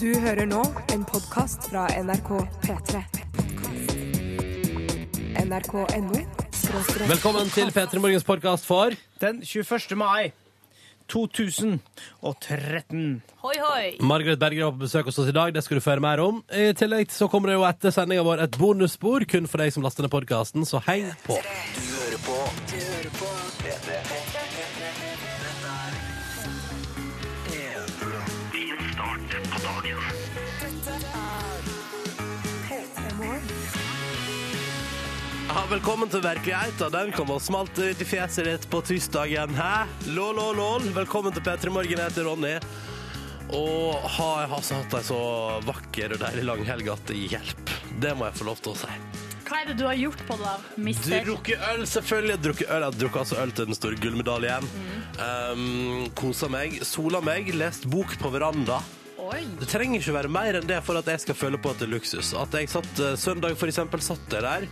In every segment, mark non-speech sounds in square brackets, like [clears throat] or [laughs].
Du hører nå en podkast fra NRK P3. NRK.no Velkommen til P3 Morgens podkast for Den 21. mai 2013. Hoi, hoi. Margaret Berger er på besøk hos oss i dag. Det skal du få høre mer om. I tillegg så kommer det jo etter sendinga vår et bonusspor kun for deg som laster ned podkasten, så heng på. Ja, velkommen til virkeligheten. Den kom og smalt ut i fjeset ditt på tirsdagen. Hæ? Lol, lol, lol. Velkommen til P3 Morgen. Jeg heter Ronny. Og har jeg altså hatt ei så vakker og deilig langhelg at det hjelper. Det må jeg få lov til å si. Hva er det du har gjort på det, da, mister? Drukket øl, selvfølgelig. Drukket øl. Jeg drukket altså øl til den store gullmedaljen. Um, Kosa meg. Sola meg. Lest bok på veranda. Oi. Det trenger ikke være mer enn det for at jeg skal føle på at det er luksus. At jeg satt eh, Søndag for eksempel satt jeg der,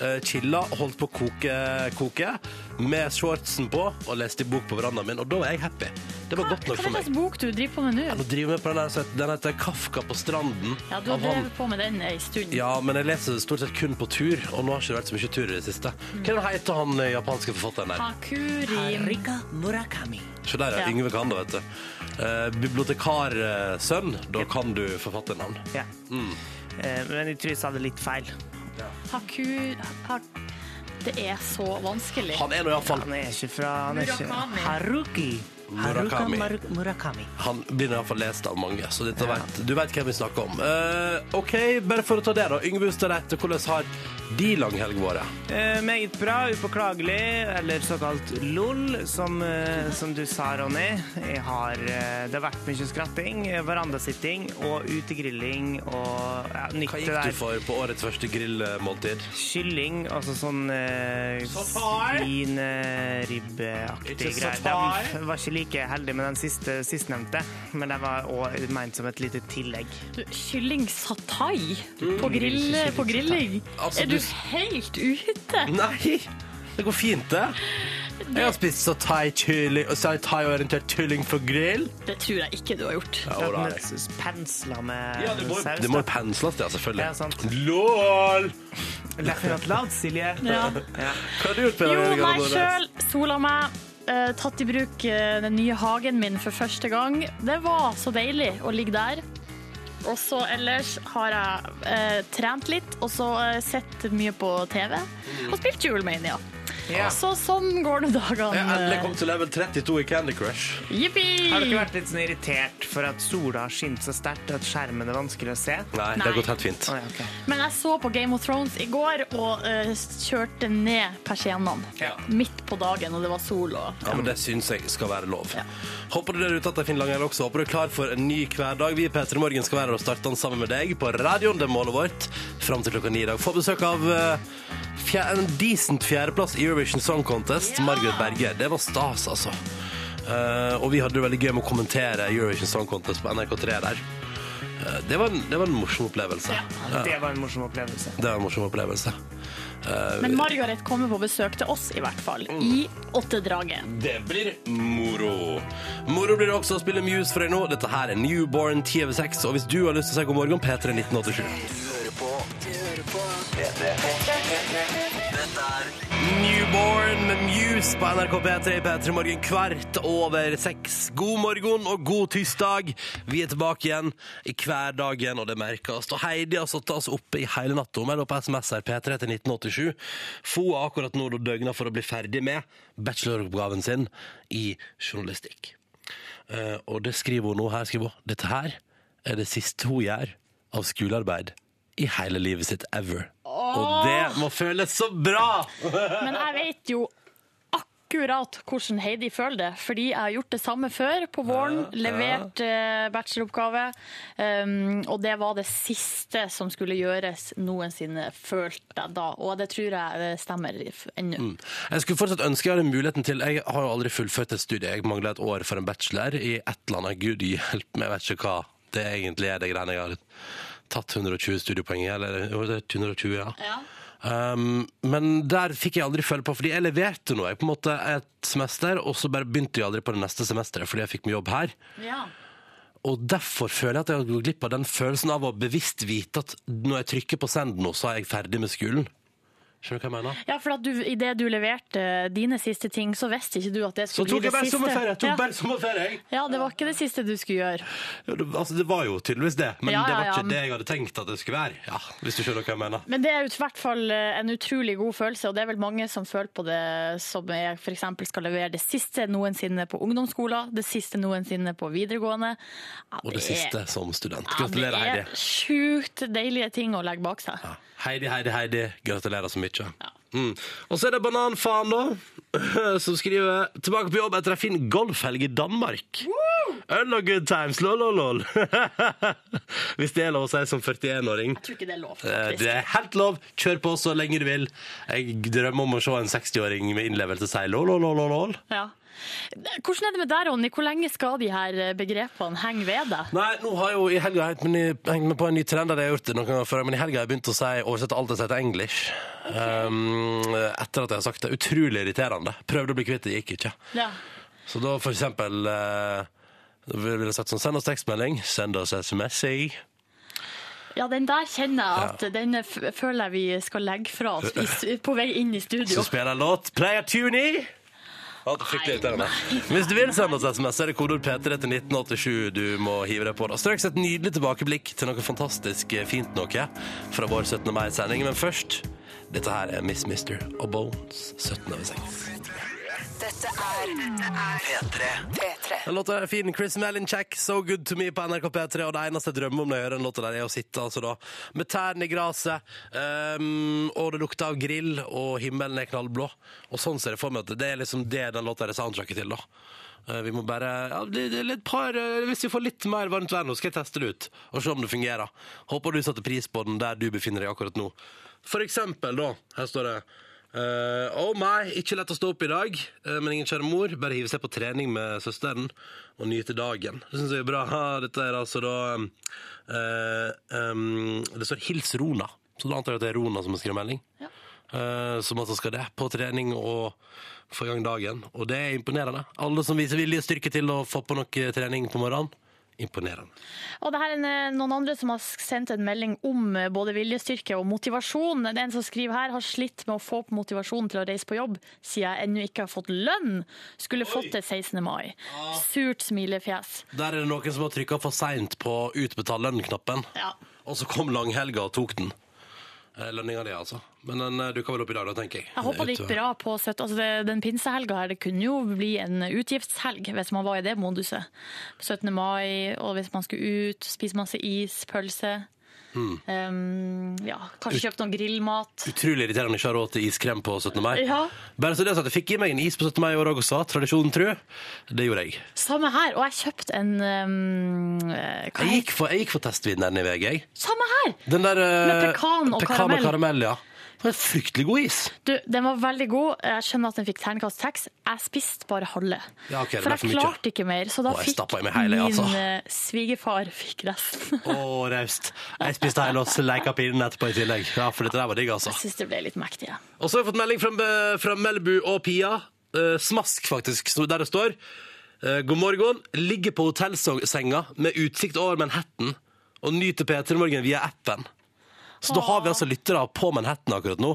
uh, chilla, holdt på å koke, koke, med shortsen på og leste i bok på verandaen min, og da var jeg happy. Det var Hva, godt nok for det meg. slags bok du driver på med nå? Nå driver vi på den der, så den heter Kafka på stranden. Ja, du har av han- drevet på med den ei stund. Ja, men jeg leser stort sett kun på tur, og nå har ikke det vært så mye tur i det siste. Hva heter han eh, japanske forfatteren der? Hakuri Rika Murakami. Se der, ja. Ja. Yngve kan det, vet du. Eh, bibliotekarsønn, da kan du forfatternavn. Ja. Mm. Eh, men jeg tror jeg sa det litt feil. Haku... Har... det er så vanskelig. Han er nå iallfall Han er ikke fra han er ikke, Murakami. Haruki. Haruka Murakami. Murakami. Han blir iallfall lest av mange, så dette vet, du vet hvem vi snakker om. Uh, OK, bare for å ta det, da. Yngve Ustadrett, hvordan har de langhelg vært? Uh, meget bra, upåklagelig, eller såkalt LOL, som, uh, som du sa, Ronny. Jeg har, det har vært mye skratting, verandasitting og utegrilling og ja, nytt Hva gikk der. du for på årets første grillmåltid? Kylling, altså sånn uh, svinribbeaktig greier. Det var ikke like heldig med den siste sistnevnte, men det var også ment som et lite tillegg. Du, Kylling satai på, grill, på grilling? Altså, er du du- helt ute? Nei! Det går fint, det. Jeg har spist satai-kylling og satai-orientert kylling for grill. Det tror jeg ikke du har gjort. Ja, er. Med Pensla med Ja, det må, saus. det må pensles, det, selvfølgelig. Ja, sant. LOL! Laugh at loud, Silje. Ja. Ja. Hva har du gjort på Jo, meg sjøl sola meg. Eh, tatt i bruk eh, den nye hagen min for første gang. Det var så deilig å ligge der. Og så ellers har jeg eh, trent litt, og så eh, sett mye på TV. Og spilt Julemania. Ja. Så sånn går det dagene. Jeg har endelig kommet til level 32 i Candy Crush. Jippi! Har dere vært litt sånn irritert for at sola har skint så sterkt at skjermen er vanskelig å se? Nei, det Nei. har gått helt fint. Oh, ja, okay. Men jeg så på Game of Thrones i går og uh, kjørte ned persiennene. Ja. Midt på dagen, og det var sol og Ja, men Det syns jeg skal være lov. Ja. Håper du der ute at det er fin langhelg også. Håper du er klar for en ny hverdag. Vi i P3 Morgen skal være her og starte den sammen med deg på radioen. Det er målet vårt. Fram til klokka ni i dag. Få besøk av eh, fjer en decent fjerdeplass i Eurovision Song Contest. Margaret Berger. Det var stas, altså. Eh, og vi hadde det veldig gøy med å kommentere Eurovision Song Contest på NRK3 der. Eh, det, var en, det var en morsom opplevelse. Ja, Det var en morsom opplevelse. det var en morsom opplevelse. Eh, Men Margaret kommer på besøk til oss, i hvert fall. I Åttedraget. Det blir moro. Moro blir det også å spille Muse for deg nå. Dette her er Newborn 10 over 6. Og hvis du har lyst til å si god morgen, P3 1987. Newborn med Muse på NRK P3 i P3 Morgen kvart over seks. God morgen og god tirsdag. Vi er tilbake igjen i hverdagen, og det merkes. Og Heidi har satt oss oppe i hele natta. Melder på SMS her P3 til 1987. Få akkurat nå døgna for å bli ferdig med bacheloroppgaven sin i journalistikk. Eh, og det skriver hun nå her. skriver hun. Dette her er det siste hun gjør av skolearbeid i hele livet sitt ever. Og det må føles så bra! [laughs] Men jeg vet jo akkurat hvordan Heidi føler det, fordi jeg har gjort det samme før på våren. Levert eh, bacheloroppgave, um, og det var det siste som skulle gjøres noensinne, følte jeg da. Og det tror jeg stemmer ennå. Mm. Jeg skulle fortsatt ønske jeg hadde muligheten til Jeg har jo aldri fullført et studie. Jeg mangler et år for en bachelor i et eller annet. Gud hjelpe meg, jeg vet ikke hva det egentlig er, det greiene jeg har tatt 120 studiepoeng i. Eller jo, det er 120, ja. Ja. Um, men der fikk jeg aldri følge på, fordi jeg leverte noe. Jeg på en måte et semester, og så bare begynte jeg aldri på det neste semesteret fordi jeg fikk meg jobb her. Ja. Og derfor føler jeg at jeg har gått glipp av den følelsen av å bevisst vite at når jeg trykker på send nå, så er jeg ferdig med skolen. Skjønner du hva jeg mener? Ja, for at du, i det du leverte dine siste ting, så visste ikke du at det Så skulle tok bli jeg det bare siste. sommerferie! Jeg tok ja. bare sommerferie, jeg! ja, det var ikke det siste du skulle gjøre. Ja, det, altså, det var jo tydeligvis det, men Ja, det var ja, ja. ikke det jeg hadde tenkt at det skulle være. Ja, hvis du skjønner hva jeg mener. Men det er i hvert fall eh, en utrolig god følelse, og det er vel mange som føler på det som jeg f.eks. skal levere det siste noensinne på ungdomsskolen, det siste noensinne på videregående. Ja, Og det er- siste som student. ja, Heidi. Det er sjukt deilige ting å legge bak seg. Ja. Heidi, Heidi, Heidi. Gratulerer så mye. Mm. Og så er det Bananfaen, da, [laughs] som skriver tilbake på jobb etter ei fin golfhelg i Danmark. Øl og good times, lol, lol, lol. [laughs] Hvis det er lov å si som 41-åring. Jeg tror ikke det er lov, Eh, faktisk. Det er helt lov. Kjør på så lenge du vil. Jeg drømmer om å se en 60-åring med innlevelse si lol, lol, lol, lol. Ja. Hvordan er det med deg, Ronny? Hvor lenge skal de her begrepene henge ved deg? Nei, nå har jeg jo i helga hengt meg på en ny trend. Jeg har gjort det noen ganger før, men i helga har jeg begynt å si, oversette alt jeg sier til engelsk. Um, etter at jeg har sagt det. Utrolig irriterende. Prøvde å bli kvitt det, gikk ikke. Ja. Så da for eksempel eh, ville jeg sagt sånn, send oss tekstmelding, send oss SMS. -i. Ja, den der kjenner jeg at den føler jeg vi skal legge fra oss på vei inn i studio. Så spiller jeg låt. Play a tune i! Ja. Hvis du vil sende oss SMS, er det kodeord P3 til 1987 du må hive deg på. da. Straks et nydelig tilbakeblikk til noe fantastisk eh, fint noe fra vår 17. mai-sending. Men først, dette her er Miss Mister og Bones 17 over 6. Dette er dette er P3. Den låta er fin. Chris Melinchak, So Good To Me på NRK P3. Og det eneste jeg drømmer om når jeg hører den låta der, er å sitte altså da med tærne i gresset, um, og det lukter av grill, og himmelen er knallblå. Og sånn ser jeg for meg at det er liksom det den låta er soundtracket til, da. Eh, Vi må bare ja, det, det litt par, eh, Hvis vi får litt mer varmt vær nå, skal jeg teste det ut og se om det fungerer. Håper du setter pris på den der du befinner deg akkurat nå. For eksempel, da. Her står det Uh, oh my, ikke lett å stå opp i dag, uh, men ingen kjære mor. Bare hive seg på trening med søsteren og nyte dagen. Det syns jeg er bra. Dette er altså da eh, um, Det står 'Hils Rona', så da antar jeg at det er Rona som har skrevet melding. Ja. Uh, som altså skal det på trening og få i gang dagen. Og det er imponerende. Alle som viser vilje og styrke til å få på noe trening på morgenen. Imponerende. Og det her er eh, noen andre som har sendt en melding om eh, både viljestyrke og motivasjon. Det er en som skriver her har slitt med å få opp motivasjonen til å reise på jobb siden jeg ennå ikke har fått lønn. Skulle fått det 16. mai. Surt smilefjes. Der er det noen som har trykka for seint på utbetal lønn-knappen. Ja. Og så kom langhelga og tok den. Eh, Lønninga di, altså. Men den eh, dukka vel opp i dag, da, tenker jeg. Jeg håper det gikk bra på 70. altså det, Den pinsehelga her, det kunne jo bli en utgiftshelg hvis man var i det moduset. 17. mai, og hvis man skulle ut, spise masse is, pølse. Hmm. Um, ja, kanskje kjøpt noe grillmat. Utrolig irriterende ikke ha råd til iskrem på 17. mai. Ja. Bare så det at Jeg fikk i meg en is på 17. mai i år også, tradisjonen tru. Det gjorde jeg. Samme her, og jeg kjøpte en um, Jeg gikk for, jeg gikk for testvinneren i VG. jeg. Samme her! Den der uh, Med pekan og pekan karamell. karamell. Ja. Var en fryktelig god is. Du, Den var veldig god. Jeg skjønner at den fikk terningkast seks. Jeg spiste bare halve. Ja, okay, for jeg for klarte ikke mer, så da fikk hele, min altså. eh, svigerfar fikk resten. Å, raust. Jeg spiste hele og sleika pinnen etterpå i tillegg. Ja, For dette der var digg, altså. Jeg syns det ble litt mektig. Ja. Og så har jeg fått melding fra, fra Melbu og Pia. Eh, smask, faktisk, der det står. eh, God morgen. Ligger på hotellsenga med utsikt over Manhattan og nyter P3 Morgen via appen. Så da har vi altså lyttere på Manhattan akkurat nå.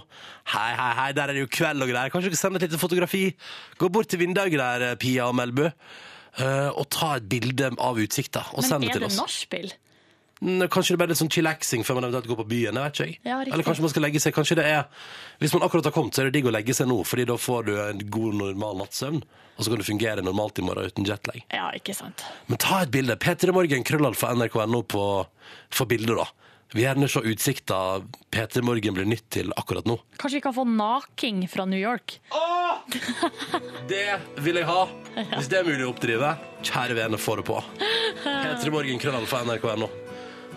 Hei, hei, hei, der er det jo kveld og greier. Kanskje dere sender et lite fotografi? Gå bort til vinduet der, Pia og Melbu, eh, og ta et bilde av utsikta og send Men er det oss. nachspiel? Kanskje det er litt sånn chillaxing før man eventuelt går på byen. Jeg vet ikke. jeg. Ja. Eller kanskje man skal legge seg. Kanskje det er Hvis man akkurat har kommet, så er det digg å legge seg nå, Fordi da får du en god, normal nattsøvn. Og så kan du fungere normalt i morgen uten jetlag. Ja, ikke sant. Men ta et bilde. P3 Morgen, krøllalfa nrk.no på for bilder, da. Vi vil gjerne se utsikta P3 Morgen blir nytt til akkurat nå. Kanskje vi kan få naking fra New York? [laughs] Det vil jeg ha. Hvis det er mulig å oppdrive. Kjære vene, få det på. [laughs] P3 Morgen, krøllalfa nrk.no.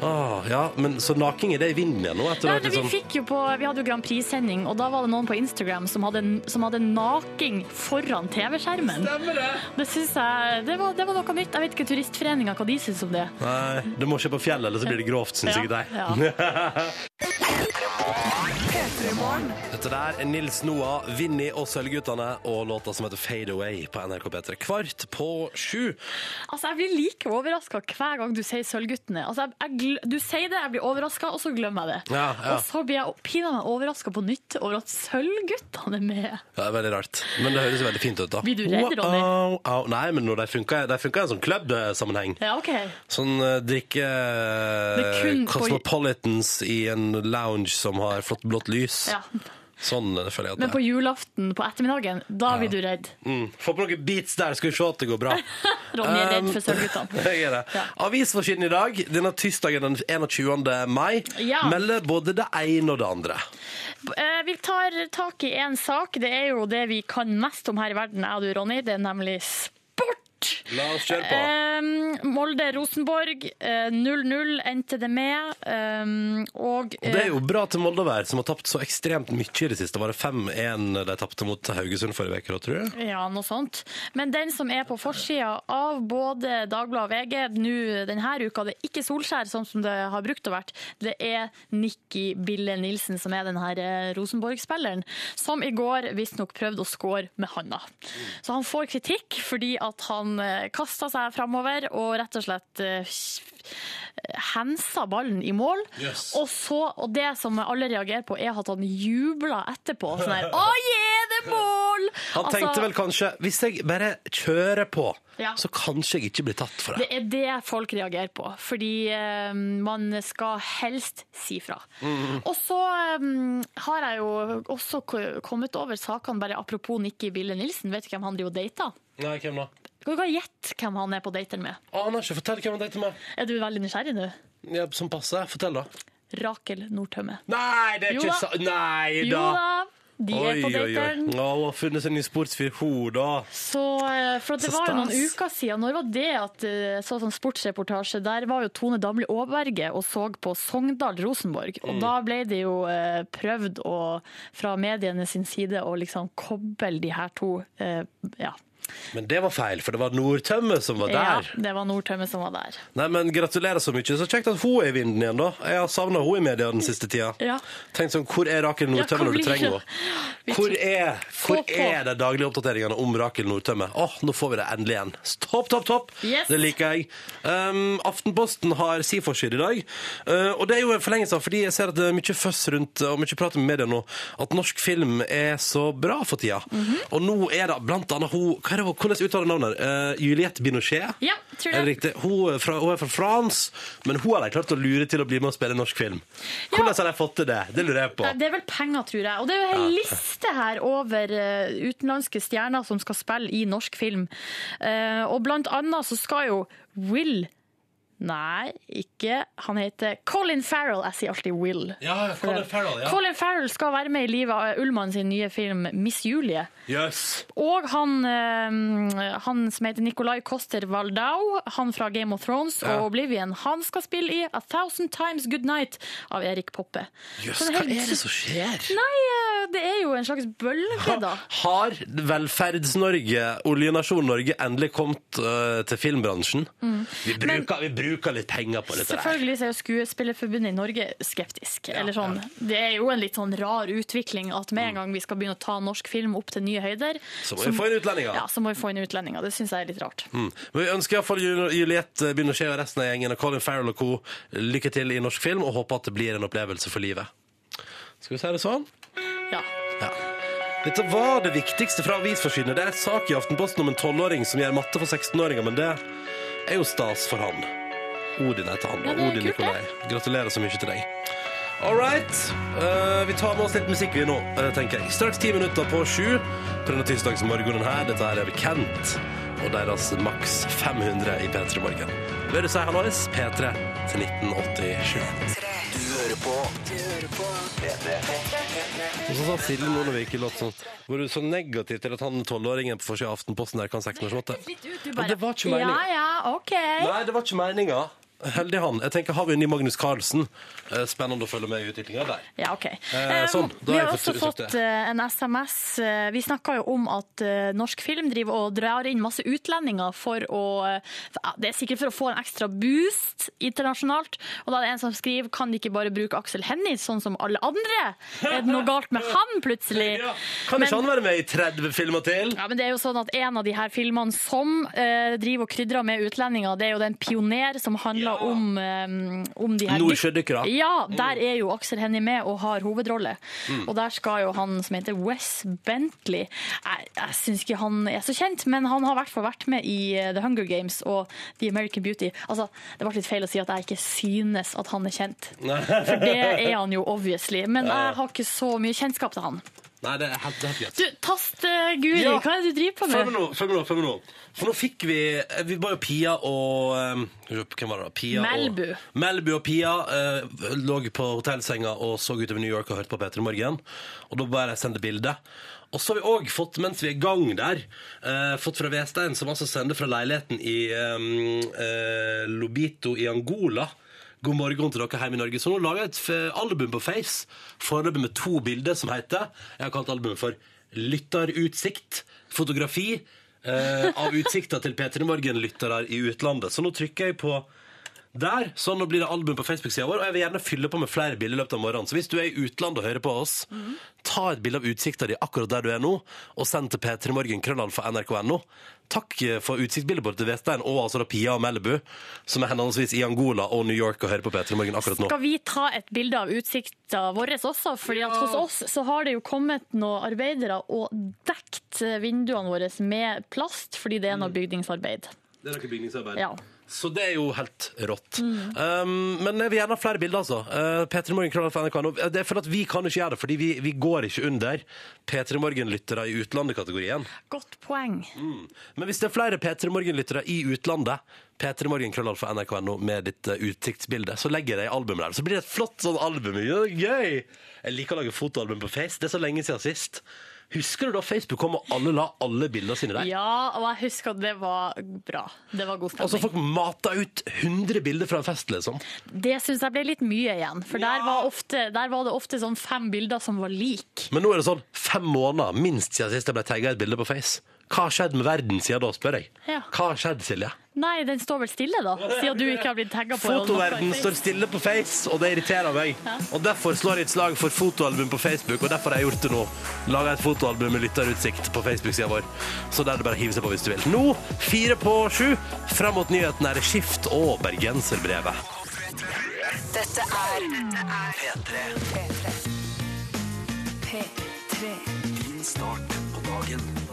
Åh, ja, men så naking er det i vinden igjen nå? Etter Nei, det, litt vi, sånn... fikk jo på, vi hadde jo Grand Prix-sending, og da var det noen på Instagram som hadde, som hadde naking foran TV-skjermen. Det synes jeg, det var, det var noe nytt. Jeg vet ikke Turistforeninga hva de syns om det. Nei, du må ikke på fjellet, eller så blir det grovt, syns Ja, jeg. de. ja. [laughs] Dette der er Nils Noah, Vinni og Sølvguttene og låta som heter Fade Away på NRK P3. Kvart på sju. Altså, Jeg blir like overraska hver gang du sier Sølvguttene. Altså, jeg, jeg, du sier det, jeg blir overraska, og så glemmer jeg det. Ja, ja. Og så blir jeg pinadø overraska på nytt over at Sølvguttene er med. Ja, det er veldig rart. Men det høres veldig fint ut, da. Blir du redd, Ronny? Au, au. Nei, men når de funker, de funker i en sånn klubbsammenheng. Ja, OK. Sånn uh, drikke Det er på- Cosmopolitans i en lounge som har flott blått lys. Ja. Sånn det føler jeg at Men det på er. julaften på ettermiddagen, da blir du redd. Mm. Få på noen beats der, skal vi se at det går bra. [laughs] Ronny er redd for Sølvguttene. [laughs] Jeg er det. Ja. Avisforsiden i dag, denne tirsdagen den 21. mai, Ja. melder både det ene og det andre. Eh, Vi tar tak i én sak. Det er jo det vi kan mest om her i verden, jeg og du, Ronny. Det er nemlig La oss kjøre på. Eh, Molde-Rosenborg, eh, 0-0 endte det med. eh, og Og det er jo bra til Molde å være, som har tapt så ekstremt mye i det siste. Var det 5-1 de tapte mot Haugesund forrige uke, tror jeg? Ja, noe sånt. Men den som er på forsida av både Dagbladet og VG nå denne uka, det er ikke Solskjær, sånn som det har brukt å vært. Det er Nikki Bille Nilsen, som er den her eh, Rosenborg-spilleren, som i går visstnok prøvde å score med handa. Så han får kritikk fordi at han kasta seg framover og rett og slett eh, hensa ballen i mål. Yes. Og, så, og det som alle reagerer på, er at han jubla etterpå. Sånn her [laughs] Å, yeah, det er mål! Han Altså, tenkte vel kanskje hvis jeg bare kjører på, Ja. så kanskje jeg ikke blir tatt for det. Det er det folk reagerer på, fordi uh, man skal helst si fra. Mm. Og så um, har jeg jo også kommet over sakene, bare apropos Nikki Bille Nilsen. Vet du hvem han driver og dater? Nei, hvem da? Kan du ikke gjette hvem han er på dater med? Aner ikke. Fortell hvem han dater med. Er du veldig nysgjerrig nå? Ja, som passer. Fortell, da. Rakel Nordtømme. Nei, det er ikke da. sant! Nei Jo da! da, de er på dateren. Ja, hun har funnet seg ny sportsfyr, hun, da. Så, eh, for det Så var jo noen uker siden, når var det at eh, så sånn sportsreportasje, der var jo Tone Damli Aaberge og så på Sogndal-Rosenborg. Mm. Og da ble det jo eh, prøvd å, fra mediene sin side å liksom koble de her to ja. Men det var feil, for det var Nordtømme som var der. ja, det var Nordtømme som var der. Nei, men Gratulerer så mye. Så kjekt at hun er i vinden igjen, da. Jeg har savna hun i media den siste tida. Ja. Tenk sånn, Hvor er Rakel Nordtømme Ja, når du trenger henne? Hvor er, hvor er de daglige oppdateringene om Rakel Nordtømme? Åh, nå får vi det endelig igjen. Topp, topp, topp! Yes. Det liker jeg. Um, Aftenposten har si forside i dag. Uh, og det er jo en forlengelse av, fordi jeg ser at det er mye føss rundt og mye prat med media nå, at norsk film er så bra for tida. Mhm. Og nå er det blant annet hun Hva er hvordan uttaler navnet? Uh, Juliette Binochet? Ja, tror Er det riktig? Hun fra, hun er fra France, men hun har de klart å lure til å bli med og spille norsk film. Hvordan har de fått til det? Det lurer jeg på. Det er vel penger, tror jeg. Og det er jo en liste her over eh, utenlandske stjerner som skal spille i norsk film. Uh, og blant annet så skal jo Will Nei, ikke. Han heter Colin Farrell. Jeg sier alltid Will. Ja, Colin Farrell, ja. Colin Farrell skal være med i livet Ullmann sin nye film 'Miss Julie'. Yes. Og han, eh, han som heter Nicolai Coster Waldau, han fra Game of Thrones Ja. og Oblivion, han skal spille i 'A Thousand Times Good Night' av Erik Poppe. Jøss, Så hva er det som skjer? Nei, eh, det er jo en slags bølge, da. Har Velferds-Norge, oljenasjonen Norge, endelig kommet øh, til filmbransjen? Vi, bruker, vi bruker litt penger på dette. Selvfølgelig er jo Skuespillerforbundet i Norge skeptisk. Eller sånn. Det er jo en litt sånn rar utvikling at med en gang vi skal begynne å ta norsk film opp til nye høyder, Så må vi få inn utlendinger. Ja, så må vi få inn utlendinger. Det syns jeg er litt rart. Mm. Men vi ønsker iallfall Juliette Binochet og resten av gjengen og Colin Farrell og co. lykke til i norsk film, og håper at det blir en opplevelse for livet. Skal vi si det sånn? Ja. Ja. Dette var det viktigste fra avisforsidene. Det er en sak i Aftenposten om en 12-åring som gjør matte for 16-åringer, men det er jo stas for han. Odin heter han. Ja, er Odin kult. Nikolai. Gratulerer så mye til deg. All right. Uh, vi tar med oss litt musikk vi nå, eh, tenker jeg. Straks ti minutter på sju på denne tirsdagsmorgenen her. Dette her er Kent og deres maks 500 i P3 Morgen. Vil du si hallois? P3 til 1987. Hører på. Du hører på. Og så sa Silje Nordvik i låt sånn Var du så negativ til at han tolvåringen på forsida av Aftenposten der kan 16-årsmåte? Litt ut, det var ikke meninga. Ja, ja, OK. Nei, det var ikke meninga. Heldig han. Jeg tenker, Har vi en ny Magnus Carlsen? Eh, Spennende å følge med i utviklinga der. Ja, OK. Eh, sånn, da vi har også fått fått eh, en SMS. Eh, Vi snakka jo om at eh, norsk film driver og drar inn masse utlendinger for å eh, Det er sikkert for å få en ekstra boost internasjonalt. Og da er det en som skriver kan de ikke bare bruke Aksel Hennie sånn som alle andre? Er det noe galt med han plutselig? [laughs] Kan Men- ikke han være med i 30 filmer til? Ja, men det er jo sånn at En av de her filmene som eh, driver og krydrer med utlendinger, det er jo den Pioner som handler om, om de her Nordsjødykkere. Ja, der er jo Aksel Hennie med og har hovedrolle. Mm. Og der skal jo han som heter Wes Bentley Jeg, jeg syns ikke han er så kjent, men han har i hvert fall vært med i eh, The Hunger Games og The American Beauty. Altså, Det ble litt feil å si at jeg ikke synes at han er kjent, for det er [laughs] han jo obviously. Men jeg har ikke så mye kjennskap til han. Nei, det er helt, det er helt greit. Du, Tast-Guri, Ja. hva er det du driver på Følg med? med nå, følg med nå, følg med nå. For nå fikk vi Vi var jo Pia og um, Hvem var det? da? Pia Melbu. Og, Melbu og Pia eh, lå på hotellsenga og så utover New York og hørte på Peter i morgen. Og da bare sendte bilde. Og så har vi òg fått, mens vi er i gang der, eh, fått fra Vestein, som altså sender fra leiligheten i um, eh, Lobito i Angola. God morgen til dere hjemme i Norge. Så nå lager jeg et album på Face, foreløpig med to bilder, som heter Jeg har kalt albumet for Lytterutsikt. Fotografi eh, av utsikta til P3 Morgen-lyttere i utlandet. Så nå trykker jeg på der, sånn nå blir det album på Facebook-sida vår. Og jeg vil gjerne fylle på med flere bilder i løpet av morgenen. Så hvis du er i utlandet og hører på oss, ta et bilde av utsikta di akkurat der du er nå, og send til p3morgen krøllalfa nrk.no. Takk for utsiktsbildet både til Vestein og altså da Pia og Melibu, som er henholdsvis i Angola og New York og hører på P3 Morgen akkurat nå. Skal vi ta et bilde av utsikta vår også? Fordi at hos oss så har det jo kommet noen arbeidere og dekt vinduene våre med plast fordi det er noe bygningsarbeid. Det er noe bygningsarbeid. Ja. Så det er jo helt rått. Um, men jeg vil gjerne ha flere bilder, altså. Uh, P3 Morgen, NRK. nrk.no. Det er for at vi kan ikke gjøre det, fordi vi, vi går ikke under P3 Morgen-lyttere i utlandet-kategorien. Godt poeng. Men hvis det er flere P3 Morgen-lyttere i utlandet, P3 Morgen krøllalfa nrk.no med ditt uh, utsiktsbilde, så legger jeg det i albumet der. Så blir det et flott sånn album. Gøy! Jeg liker å lage fotoalbum på Face. Det er så lenge siden sist. Husker du da Facebook kom og alle la alle bildene sine der? Ja, og jeg husker at det var bra. Det var god stemning. Altså så Folk mata ut 100 bilder fra en fest, liksom. Det syns jeg ble litt mye igjen, for der, var ofte, der var det ofte sånn fem bilder som var like. Men nå er det sånn fem måneder minst siden sist jeg ble tagga i et bilde på Face. Hva har skjedd med verden siden da, spør jeg. Ja. Hva har skjedd, Silje? Nei, den står vel stille, da, siden du ikke har blitt tagga på Fotoverden står stille på Face, og det irriterer meg. Og Derfor slår jeg et slag for fotoalbum på Facebook, og derfor har jeg gjort det nå. Laga et fotoalbum med lytterutsikt på Facebook-sida vår. Så der er det bare å hive seg på hvis du vil. Nå, fire på sju, fram mot nyhetene er det Skift og Bergenserbrevet. Dette er P3. P3. Din start på dagen.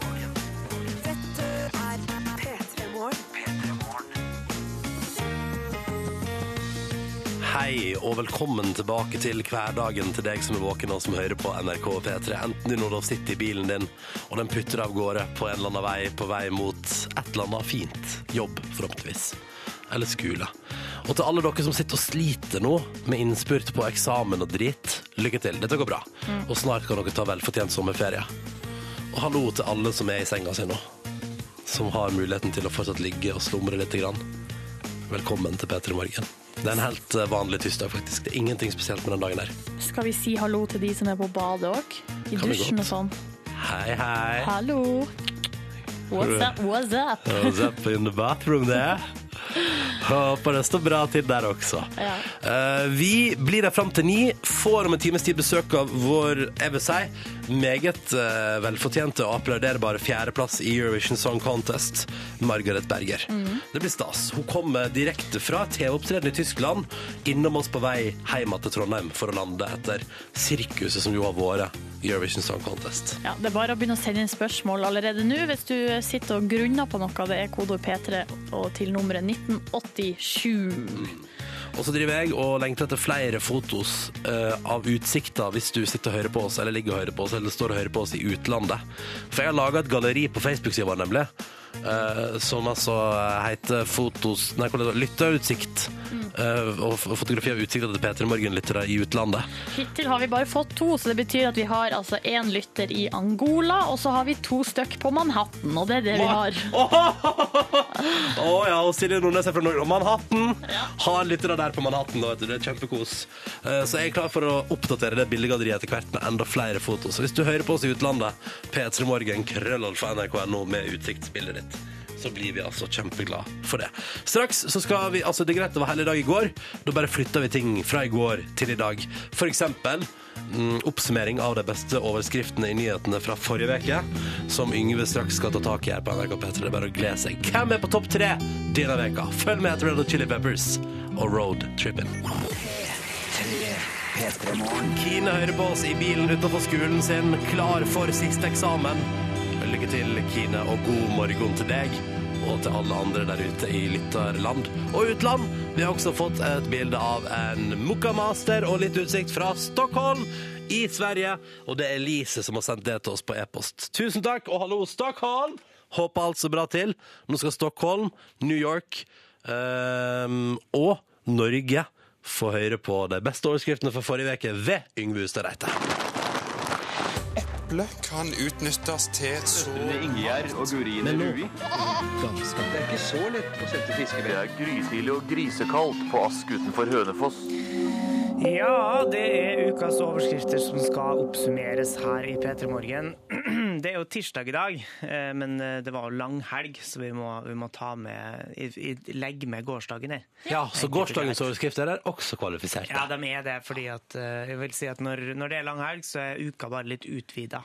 Hei og velkommen tilbake til hverdagen til deg som er våken og som hører på NRK P3. Enten du nå sitter i bilen din og den putter av gårde på en eller annen vei på vei mot et eller annet fint. Jobb, forhåpentligvis. Eller skole. Og til alle dere som sitter og sliter nå med innspurt på eksamen og drit, lykke til. Dette går bra. Og snart kan dere ta velfortjent sommerferie. Og hallo til alle som er i senga si nå. Som har muligheten til å fortsatt ligge og slumre litt. Grann. Velkommen til P3 Morgen. Det er en helt eh, vanlig tirsdag, faktisk. Det er ingenting spesielt med den dagen her. Skal vi si hallo til de som er på badet òg? I Kan dusjen og sånn. Hei, hei. Hallo! What's up, what's up? What's up in the bathroom there? Håper det står bra til der også. Ja. Uh, vi blir der fram til ni. Får om en times tid besøk av vår, jeg vil si, meget eh, velfortjente og applauderbare fjerdeplass i Eurovision Song Contest, Margaret Berger. Det blir stas. Hun kommer direkte fra TV-opptreden i Tyskland, innom oss på vei hjem til Trondheim for å lande etter sirkuset som jo har vært Eurovision Song Contest. Ja, det er bare å begynne å sende inn spørsmål allerede nå hvis du sitter og grunner på noe. Det er kodeord P3 og til nummeret 1987. Og så driver jeg og lengter etter flere fotos uh, av utsikta hvis du sitter og hører på oss, eller ligger og hører på oss, eller står og hører på oss i utlandet. For jeg har laga et galleri på Facebook-sida vår, nemlig. Eh, som altså heter Fotos Nei, er? Lytterutsikt. eh, og f- fotografi av utsikta til P3 Morgen-lyttere i utlandet. Hittil har vi bare fått to, så det betyr at vi har altså én lytter i Angola, og så har vi to stykk på Manhattan, og det er det vi har. Å [laughs] ja, og Silje Nordnes er fra Norge. Og Manhattan har lyttere der på Manhattan. Da, vet du. Det er kjempekos. Uh, Så jeg er klar for å oppdatere det bildegalleriet etter hvert med enda flere foto. Så hvis du hører på oss i utlandet, P3 Morgen, krøllalfa.nrk.no med utsiktsbildet ditt. Så blir vi altså kjempeglade for det. Straks så skal vi Altså, det er greit, det var helligdag i går. Da bare flytter vi ting fra i går til i dag. For eksempel mm, oppsummering av de beste overskriftene i nyhetene fra forrige uke, som Yngve straks skal ta tak i her på NRK P3. Det er bare å glede seg. Hvem er på topp tre denne veka? Følg med etter Red Hot Chili Peppers og Road Trippin'. Kine hører på oss i bilen utenfor skolen sin, klar for siste eksamen. Lykke til, Kine, og god morgen til deg. Og til alle andre der ute i lytterland og utland. Vi har også fått et bilde av en Mokkamaster og litt utsikt fra Stockholm i Sverige. Og det er Elise som har sendt det til oss på e-post. Tusen takk, og hallo, Stockholm! Håper alt så bra til. Nå skal Stockholm, New York um, og Norge få høre på de beste overskriftene for forrige uke ved Yngve Hustad Reite. Eple kan utnyttes til så Ingjerd og Gurine Rui. Det er ikke så lett å sette fiskevær. Det er grytidlig og grisekaldt på Ask utenfor Hønefoss. Ja, det er ukas overskrifter som skal oppsummeres her i P3 Morgen. [clears throat] Det er jo tirsdag i dag, eh, men eh, det var jo lang helg, så vi må, vi må ta med, legge med gårsdagen her. Ja, Så gårsdagens overskrifter er også kvalifiserte. Ja, de er det, fordi at eh, jeg vil si at når, når det er lang helg, så er uka bare litt utvida.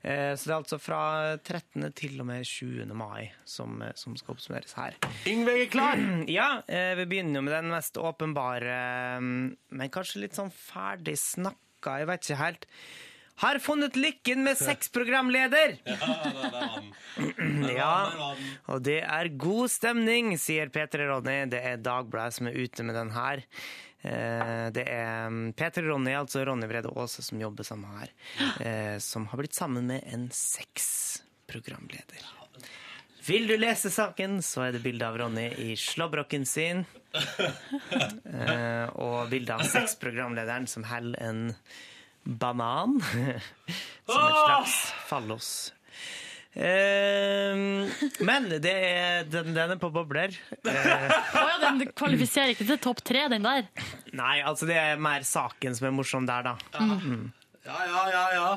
Så det er altså fra 13. til og med 20. mai som, som skal oppsummeres her. Yngve er klar! [clears throat] Ja, vi begynner jo med den mest åpenbare, eh, men kanskje litt sånn ferdig snakka, jeg vet ikke helt. Har funnet lykken med sexprogramleder! Ja, og det er god stemning, sier Peter Ronny. Det er Dagbladet som er ute med den her. Eh, Det er P3 Ronny, altså Ronny Brede Aase, som jobber sammen her, [gasps] eh, som har blitt sammen med en sexprogramleder. Vil du lese saken, så er det bilde av Ronny i slåbroken sin. [laughs] Eh, og bilde av sexprogramlederen som holder en banan. [laughs] som et slags fallos. Eh, men det er, den, den er på bobler. Eh, oh ja, den kvalifiserer ikke til topp tre, den der. nei, altså det er mer saken som er morsom der, da. Ja, ja, ja, ja.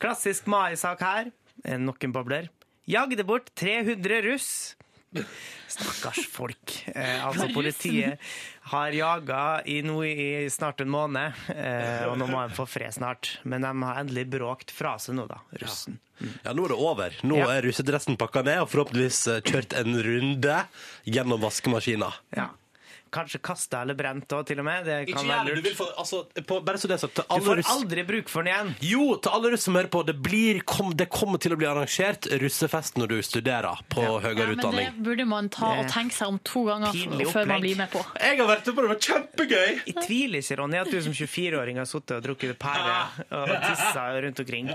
Klassisk mai-sak her. Noen Nok en bobler. Jagde bort 300 russ. Stakkars folk. Eh, altså, politiet har jaga i, nå i snart en måned, eh, og nå må de få fred snart. Men de har endelig bråkt fra seg nå, da, russen. Ja, Nå er det over. Nå Ja. er russedressen pakka ned og forhåpentligvis eh, kjørt en runde gjennom vaskemaskina. Ja. Kanskje kasta eller brent òg, til og med. Det kan være Du vil få, altså, på, bare så det er sagt, til Du får russ... aldri bruk for den igjen. Jo, til alle russ som hører på, det, blir, kom, det kommer til å bli arrangert russefest når du studerer på Ja. høyere Ja, men det burde man ta og tenke seg om to ganger Pinlig før man blir med på. Jeg har vært med på det, det var kjempegøy! Jeg tviler ikke, Ronny, at du som 24-åring har sittet og drukket pære og tissa rundt omkring.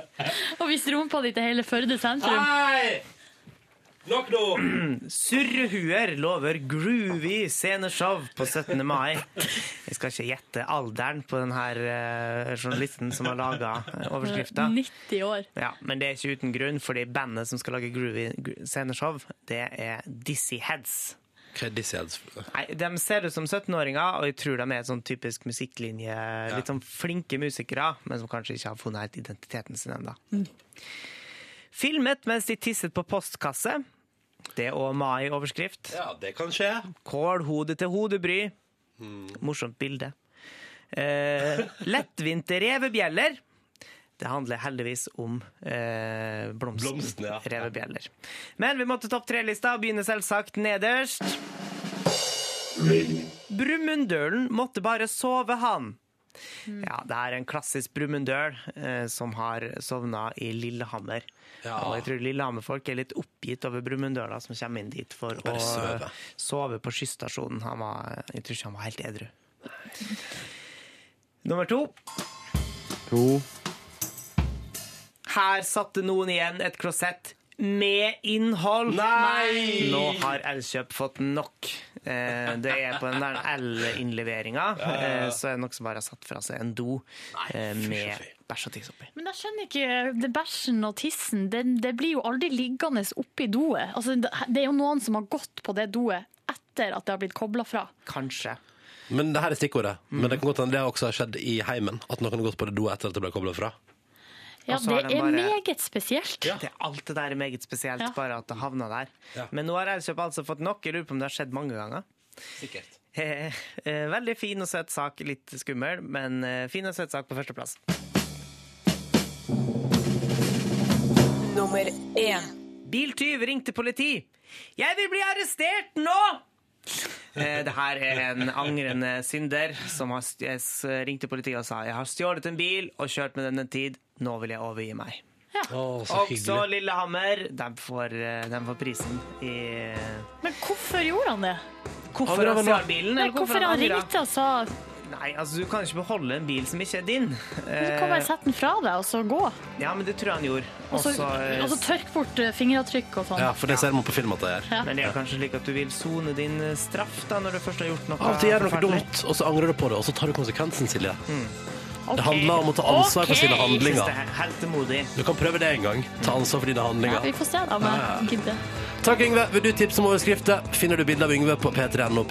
Og hvis rumpa di til hele Førde sentrum Hei! Nok nå! [clears throat] Surrehuer lover groovy sceneshow på 17. mai. Jeg skal ikke gjette alderen på denne uh, journalisten som har laga overskrifta. [laughs] 90 år. Ja, men det er ikke uten grunn, fordi bandet som skal lage groovy gr- sceneshow, det er Dizzie Heads. Hva er disse heads? Nei, De ser ut som 17-åringer, og jeg tror de er et sånn typisk musikklinje. Litt sånn flinke musikere, men som kanskje ikke har funnet helt identiteten sin ennå. Filmet mens de tisset på postkasse. Det er òg mai-overskrift. Ja, det kan skje. Kålhode til hodebry. Morsomt bilde. Eh, lettvinte revebjeller. Det handler heldigvis om eh, blomsten. Blomsten, ja. Revebjeller. Men vi måtte topp tre-lista og begynner selvsagt nederst. Brumunddølen måtte bare sove, han. Ja, det er en klassisk brumunddøl eh, som har sovna i Lillehammer. Ja. Og jeg tror Lillehammer-folk er litt oppgitt over brumunddøla som kommer inn dit for å sove. sove på skysstasjonen. Han var, jeg tror ikke han var helt edru. Nummer to. Her satte noen igjen et klosett med innhold. Nei! Nå har Elkjøp fått nok. Eh, det er på den der L-innleveringa, eh, så er det noen som bare har satt fra seg en do eh, med bæsj og tiss oppi. Men jeg skjønner ikke, det bæsjen og tissen, det, det blir jo aldri liggende oppi doet. Altså, det det er jo noen som har gått på det doet etter at det har blitt kobla fra. Kanskje. Men det her er stikkordet. Men det kan godt hende det også har skjedd i heimen. At noen har gått på det doet etter at det ble kobla fra. Ja, det de er bare- meget spesielt. Det, alt det der er meget spesielt, Ja. bare at det havna der. Ja. Men nå har Elkjøp altså fått nok. Jeg lurer på om det har skjedd mange ganger. Sikkert. Eh, eh, veldig fin og søt sak, litt skummel, men eh, fin og søt sak på førsteplass. Nummer én. Biltyv ringte politi. Jeg vil bli arrestert nå! Eh, det her er en angrende synder som har ringte politiet og sa jeg har stjålet en bil og kjørt med den en tid. Nå vil jeg overgi meg. Å, så Også hyggelig. Lillehammer. De får, eh, de får prisen i Men hvorfor gjorde han det? Hvorfor han han stjal bilen? Nei, Eller hvorfor hvorfor han ringte og sa Nei, altså Du kan ikke beholde en bil som ikke er din. du kan bare Eh, sette den fra deg og så gå? ja, men det tror jeg han gjorde. Og så, Også, eh, og så tørk bort fingeravtrykk og sånn. Ja, for det ser man på film at det gjør. Ja. Men det er kanskje slik at du vil sone din straff da, når du først har gjort noe Av og til gjør du noe dumt, og så angrer du på det, og så tar du konsekvensen, Silje. Ok. Det handler om å ta ansvar for sine handlinger. er. Du kan prøve det en gang. Ta ansvar for dine Ja, handlinger. vi får se, da. Men jeg gidder. Takk, Yngve. Vil du tipse om overskrifter, finner du bilde av Yngve på p3.no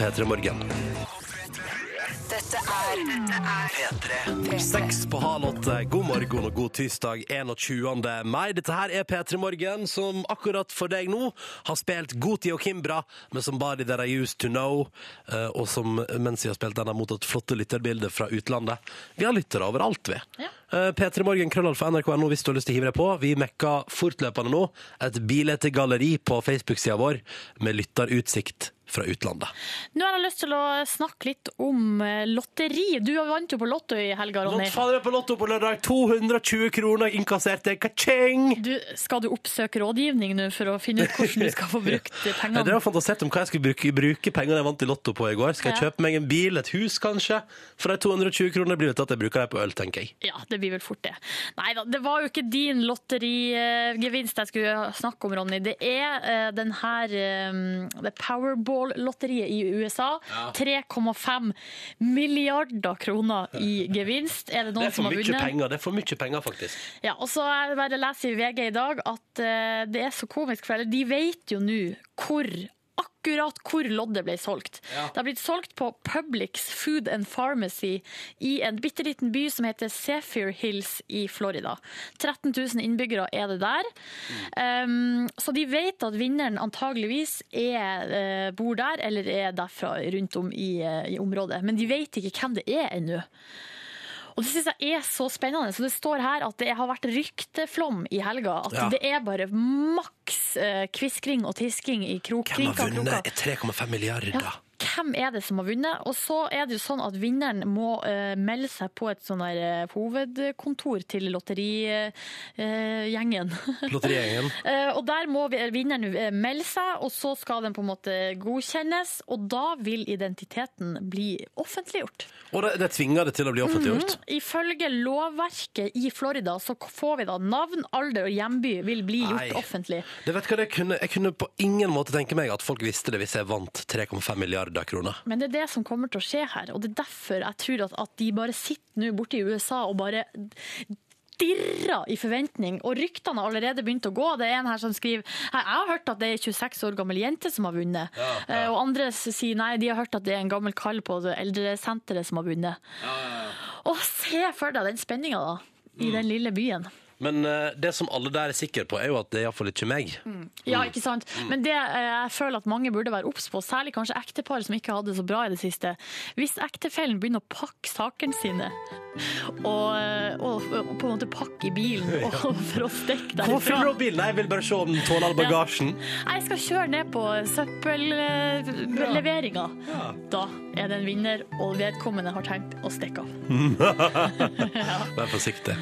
P3 Morgen. Dette er P3. Seks på halv åtte. God morgen og god tirsdag 21. mai. Dette her er P3 Morgen, som akkurat for deg nå har spilt Goti og Kimbra med Somebody der I Used To Know, eh, og som mens vi har spilt den, har mottatt flotte lytterbilder fra utlandet. Vi har lyttere overalt, vi. Ja. Eh, P3 Morgen, krøllalfa nrk.no hvis du har lyst til å hive deg på. Vi mekker fortløpende nå et bildegalleri på Facebook-sida vår med lytterutsikt fra utlandet. Nå har jeg lyst til å snakke litt om eh, lotteri. Du vant jo på Lotto i helga, Ronny. Jeg på Lotto på lørdag. 220 kroner innkasserte. Ka-ching! Skal du oppsøke rådgivning nå for å finne ut hvordan du skal få brukt [laughs] Jeg pengene? drev og fantaserte om hva jeg skulle bruke, bruke pengene jeg vant i Lotto på i går. Skal jeg Ja. kjøpe meg en bil, et hus kanskje? For de 220 kronene blir det til at jeg bruker dem på øl, tenker jeg. Ja, det blir vel fort det. Nei da, det var jo ikke din lotterigevinst jeg skulle snakke om, Ronny. Det er eh, den her eh, det Powerball-lotteriet i USA. 3,5 milliarder kroner i gevinst. Er det Det noen er som for har mye vunnet? penger, det er for mye penger faktisk. Ja, og så er det bare å lese i VG i dag at eh, det er så komisk, for de vet jo nå hvor akkurat hvor loddet ble solgt. Det har blitt solgt på Publix Food and Pharmacy i en bitte liten by som heter Zephyr Hills i Florida. 13 000 innbyggere er det der. Um, så de vet at vinneren antageligvis er, uh, bor der, eller er derfra rundt om i, uh, i området. Men de vet ikke hvem det er ennå. Og det synes jeg er så spennende. Så det står her at det har vært rykteflom i helga. At Ja. det er bare maks eh, kviskring og tisking i krok, Hvem har vunnet 3,5 milliarder? Ja, hvem er det som har vunnet? Og så er det jo sånn at vinneren må uh, melde seg på et sånn der eh, hovedkontor til lotterigjengen. [laughs] Lotterigjengen. Eh, og der må vinneren melde seg, og så skal den på en måte godkjennes. Og da vil identiteten bli offentliggjort. Og det, det tvinger det til å bli offentliggjort. Ifølge lovverket i Florida så får vi da navn, alder og hjemby vil bli gjort Nei. offentlig. Det vet hva det kunne, jeg kunne på ingen måte tenke meg at folk visste det hvis jeg vant 3,5 milliarder kroner. Men det er det som kommer til å skje her, og det er derfor jeg tror at, at de bare sitter nå borte i USA og bare dirrer i forventning, og ryktene har allerede begynt å gå. Det er en her som skriver «Hei, Jeg har hørt at det er en 26 år gammel jente som har vunnet. Eh, Og andre sier nei, de har hørt at det er en gammel kall på eldresenteret som har vunnet. Og se for deg den spenninga, da. I den lille byen. Men eh, det som alle der er sikre på, er jo at det er iallfall ikke meg. Ja, ikke sant? Men det eh, jeg føler at mange burde være obs på, særlig kanskje ektepar som ikke hadde det så bra i det siste. Hvis ektefellen begynner å pakke sakene sine, og, eh, og, og på en måte pakke i bilen [laughs] og, for å stikke Hva Hvorfor fyller du opp bilen? Nei, Jeg vil bare se om den tåler all bagasjen. Jeg skal kjøre ned på søppelleveringa. Da er det en vinner, og vedkommende har tenkt å stikke av. [laughs] [laughs] Vær forsiktig.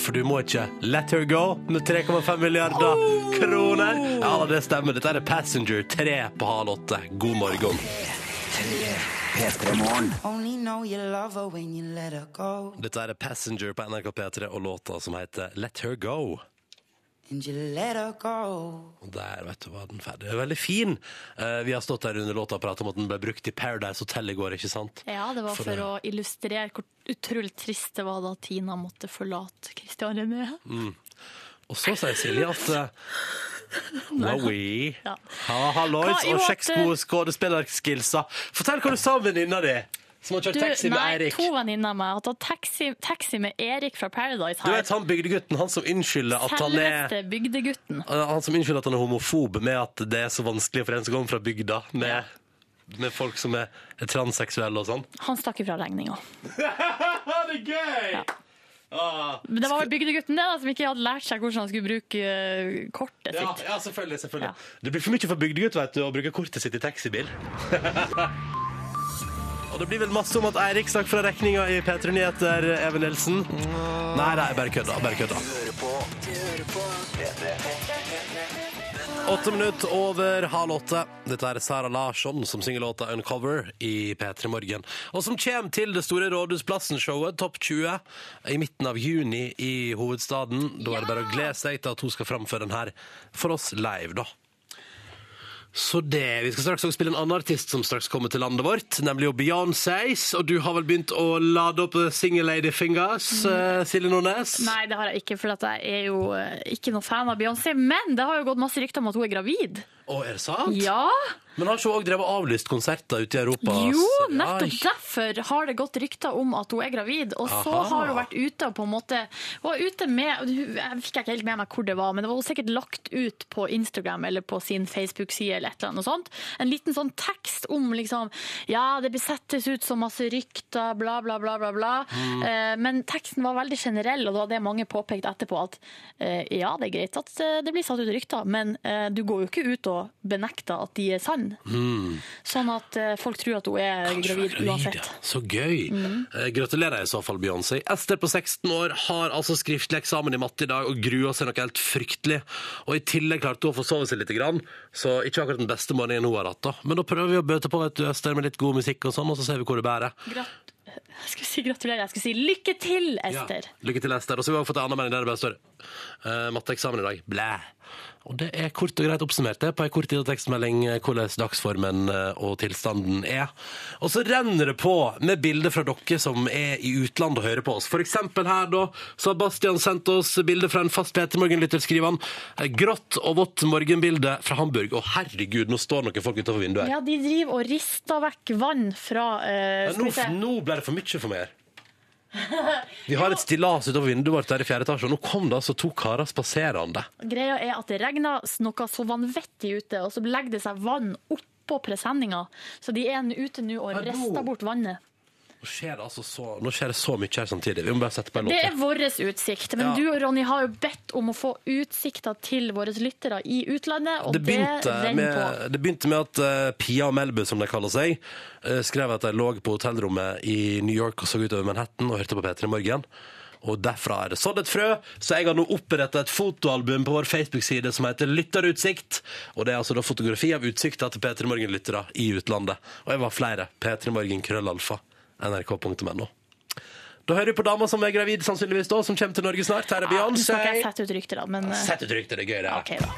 For du må ikke let her go med 3,5 milliarder kroner. Ja, det stemmer. Dette er Passenger 3 på halv åtte. God morgen. Only know you love her when you let her go. Dette er Passenger på NRK P3 og låta som heter Let Her Go. and you let her go. Og der, vet du, var den ferdig. Det er veldig fin. Eh, vi har stått der under låta og pratet om at den ble brukt i Paradise Hotel i går, ikke sant? Ja, det var For for, å illustrere hvor utrolig trist det var da Tina måtte forlate Christian René. Og så sier Silje at uh, Wowie. Ja. Ha, hallois Hva- og sjekk gode skuespillerskillsa. Fortell hva du sa om venninna di som har kjørt Du, taxi med nei, Eirik. to venninner av meg har tatt taxi, taxi med Erik fra Paradise Du vet han bygdegutten, han som unnskylder at han er Selveste bygdegutten. Han som unnskylder at han er homofob med at det er så vanskelig for en som kommer fra bygda, med, med folk som er, er transseksuelle og sånn. Han stakk ifra regninga. [laughs] det er gøy! Ah. Men det var bygdegutten det da, som ikke hadde lært seg hvordan han skulle bruke eh, kortet Ja, sitt. ja, selvfølgelig. selvfølgelig. Ja. Det blir for mye for bygdegutt vet du, å bruke kortet sitt i taxibil. [laughs] Og det blir vel masse om at Eirik stakk fra regninga i P3 Nyheter, Even Nilsen. Nei, nei, bare kødda. Bare kødda. Åtte minutter over halv åtte. Dette er Sara Larsson som synger låta 'Uncover' i P3 Morgen. Og som kommer til det store Rådhusplassen-showet, Topp 20, i midten av juni i hovedstaden. Da er det bare å glede seg til at hun skal framføre den her for oss live, da. Så det, Vi skal straks også spille en annen artist som straks kommer til landet vårt, nemlig jo Beyoncés. Og du har vel begynt å lade opp Single Lady Fingers, eh, Silje Nordnes? Nei, det har jeg ikke, for jeg er jo eh, ikke noe fan av Beyoncé. Men det har jo gått masse rykter om at hun er gravid. Å, er det sant? Ja! Men har ikke hun òg drevet avlyst konserter ute i Europa? Jo, nettopp Ai. derfor har det gått rykter om at hun er gravid. Og så Aha. har hun vært ute og på en måte Hun var ute med Jeg fikk ikke helt med meg hvor det var, men det var sikkert lagt ut på Instagram eller på sin Facebook-side eller et eller annet sånt. En liten sånn tekst om liksom Ja, det besettes ut så masse rykter, bla, bla, bla, bla, bla. Mm. Eh, men teksten var veldig generell, og det var det mange påpekte etterpå, at eh, ja, det er greit at eh, det blir satt ut rykter, men du går jo ikke ut og benekter at de er sann. Sånn at eh, folk tror at hun er Mm. Kanskje gravid er uansett. ja. Så gøy. Mm. Eh, gratulerer i så fall, Beyoncé. Ester på 16 år har altså skriftlig eksamen i matte i dag og gruer seg noe helt fryktelig. Og i tillegg klarte hun å sove seg litt, så ikke akkurat den beste morgenen hun har hatt. da. Men da prøver vi å bøte på vet du, Ester, med litt god musikk og sånn, og så ser vi hvor det bærer. Grat [laughs] jeg skulle si gratulerer, jeg skulle si lykke til, Ester. Ja. Lykke til, Ester. Og så har vi også fått en annen melding der det bare står uh, matteeksamen i dag. Blæ. Og det er kort og greit oppsummert det på en kort tid og tekstmelding eh, hvordan dagsformen eh, og tilstanden er. Og så renner det på med bilder fra dere som er i utlandet og hører på oss. For eksempel her da, så har Bastian sendt oss bilde fra en fast Peter Morgen-lytter, skriver han. Eh, Grått og vått morgenbilde fra Hamburg. Å herregud, nå står noen folk utenfor vinduet her. Ja, de driver og rister vekk vann fra eh, nå, nå ble det for mye for meg her. Vi har et stillas utover vinduet vårt der i fjerde etasje, og nå kom det altså to karer spaserende. Greia er at det regner noe så vanvittig ute, og så legger det seg vann oppå presenninga. Så de er ute nå og rister bort vannet. Nå skjer det altså så, nå skjer det så mye her samtidig. Vi må bare sette på en låt. Det er vår utsikt, men Ja. du og Ronny har jo bedt om å få utsikter til våre lyttere i utlandet, og Det det, begynte, renner på. med, det begynte med at eh, Pia og Melbu, som de kaller seg, eh, skrev at de lå på hotellrommet i New York og så utover Manhattan og hørte på P3 Morgen. Og derfra er det sådd et frø, så jeg har nå oppretta et fotoalbum på vår Facebook-side som heter Lytterutsikt. Og det er altså da fotografi av utsikta til P3 Morgen-lyttere i utlandet. Og jeg var flere. P3 Morgen krøllalfa. nrk.no. Da hører vi på dama som er gravid, sannsynligvis da, som kommer til Norge snart. Her er Ja, Nå skal ikke jeg sette ut rykter, da, men eh, Sett ut ryktet, det er gøy, det. OK, da.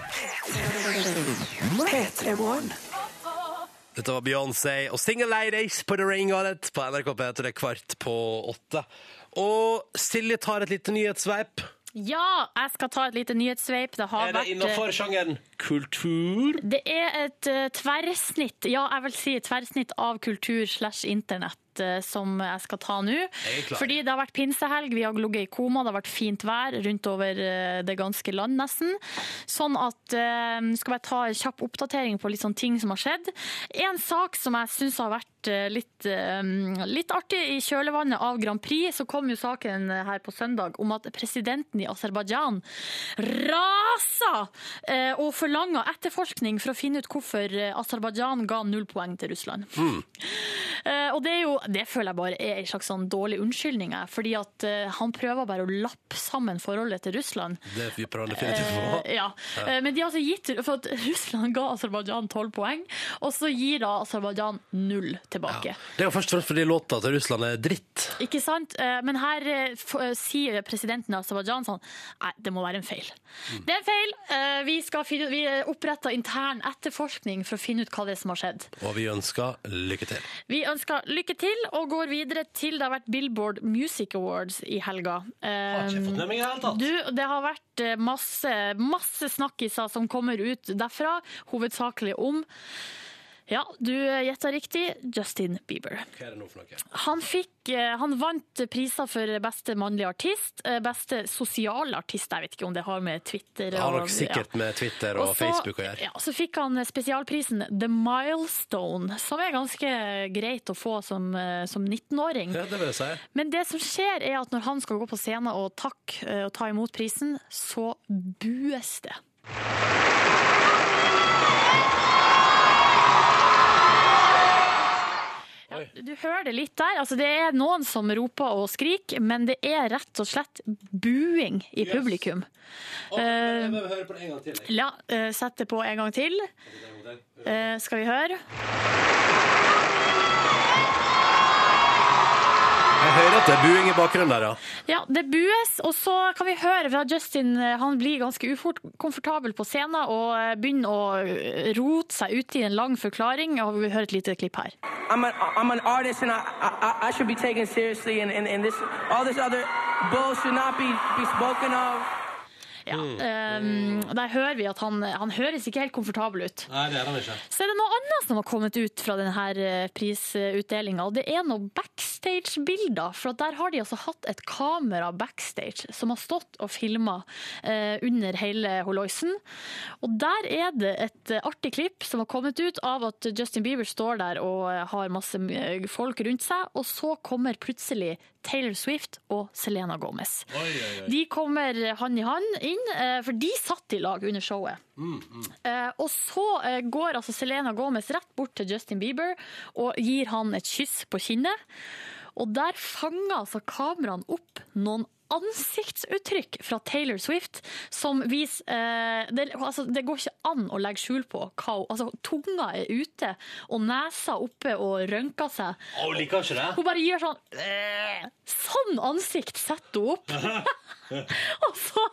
Dette var Beyoncé og Single Ladies på The Ring on It på NRK P3 det er kvart på åtte. Og Silje tar et lite nyhetssveip. Ja, jeg skal ta et lite nyhetssveip. Det har Er det vært eh, innenfor sjangeren kultur? Det er et eh, tverrsnitt, ja, jeg vil si et tverrsnitt av kultur slash internett som jeg skal ta nå. Fordi det har vært pinsehelg, vi har ligget i koma, det har vært fint vær rundt over eh, det ganske land nesten. Sånn at eh, skal jeg ta en kjapp oppdatering på litt sånne ting som har skjedd. En sak som jeg syns har vært eh, litt, eh, litt artig i kjølvannet av Grand Prix, så kom jo saken her på søndag om at presidenten i Aserbajdsjan eh, og forlanga etterforskning for å finne ut hvorfor eh, Aserbajdsjan ga null poeng til Russland. Mm. og det er jo, det føler jeg bare er en slags sånn dårlig unnskyldning, fordi at eh, han prøver bare å lappe sammen forholdet til Russland. Det vi prøver definitivt på. Eh, ja. Eh, Men de har altså gitt, for at Russland ga Aserbajdsjan tolv poeng, og så gir da Aserbajdsjan null tilbake. Det er jo først og fremst fordi låta til Russland er dritt. Ikke sant? Eh, Men her sier presidenten av Aserbajdsjan sånn Nei, det må være en feil. Mm. Det er en feil. Vi, skal finne, vi oppretter intern etterforskning for å finne ut hva det er som har skjedd. Og vi ønsker lykke til. Vi ønsker lykke til og går videre til det har vært Billboard Music Awards i helga. Har ikke fått med meg i det hele tatt. Du, det har vært eh, masse, masse snakkiser som kommer ut derfra, hovedsakelig om ja, du gjetta riktig. Justin Bieber. Hva er det nå for noe? Han, fikk, eh, han vant priser for beste mannlige artist, eh, beste sosiale artist. Jeg vet ikke om det har med Twitter Det har nok sikkert med Twitter og, og så, Facebook å gjøre. Ja, så fikk han spesialprisen The Milestone, som er ganske greit å få som, eh, som 19-åring. Ja, det vil jeg si. Men det som skjer er at når han skal gå på scenen og takke eh, og ta imot prisen, så bues det. Ja, du hører det litt der. Altså, det er noen som roper og skriker, men det er rett og slett buing i publikum. jeg må høre på det en gang til. Ja, eh, sett det på en gang til. Uh, skal vi høre? Jeg hører at det er buing i bakgrunnen der, ja. Ja, det bues, og så kan vi høre fra Justin eh, Han blir ganske ukomfortabel på scenen og eh, begynner å eh, rote seg ut i en lang forklaring. Og vi hører et lite klipp her. I'm an, I'm an artist and I, I, I should be taken seriously and, and, and this all this other bull should not be, be spoken of. Ja, um, der hører vi at han, han høres ikke helt komfortabel ut. Nei, det er han ikke. Så er det noe annet som har kommet ut fra denne prisutdelinga, og det er noen backstage-bilder. For at der har de altså hatt et kamera backstage som har stått og filma uh, under hele holoisen. Og der er det et eh, artig klipp som har kommet ut av at Justin Bieber står der og eh, har masse eh, folk rundt seg, og så kommer plutselig Taylor Swift og Selena Gomez. De kommer hand i hand inn, eh, for de satt i lag under showet. Eh, Og så eh, går altså Selena Gomez rett bort til Justin Bieber og gir han et kyss på kinnet. Og der fanger altså kameraene opp noen ansiktsuttrykk fra Taylor Swift som viser eh, det, altså, det går ikke an å legge skjul på hva hun altså, Tunga er ute, og nesa oppe og rønker seg. Å, hun liker ikke det? Hun bare gjør sånn «Øh». Sånn ansikt setter hun opp! [laughs] [laughs] Og så,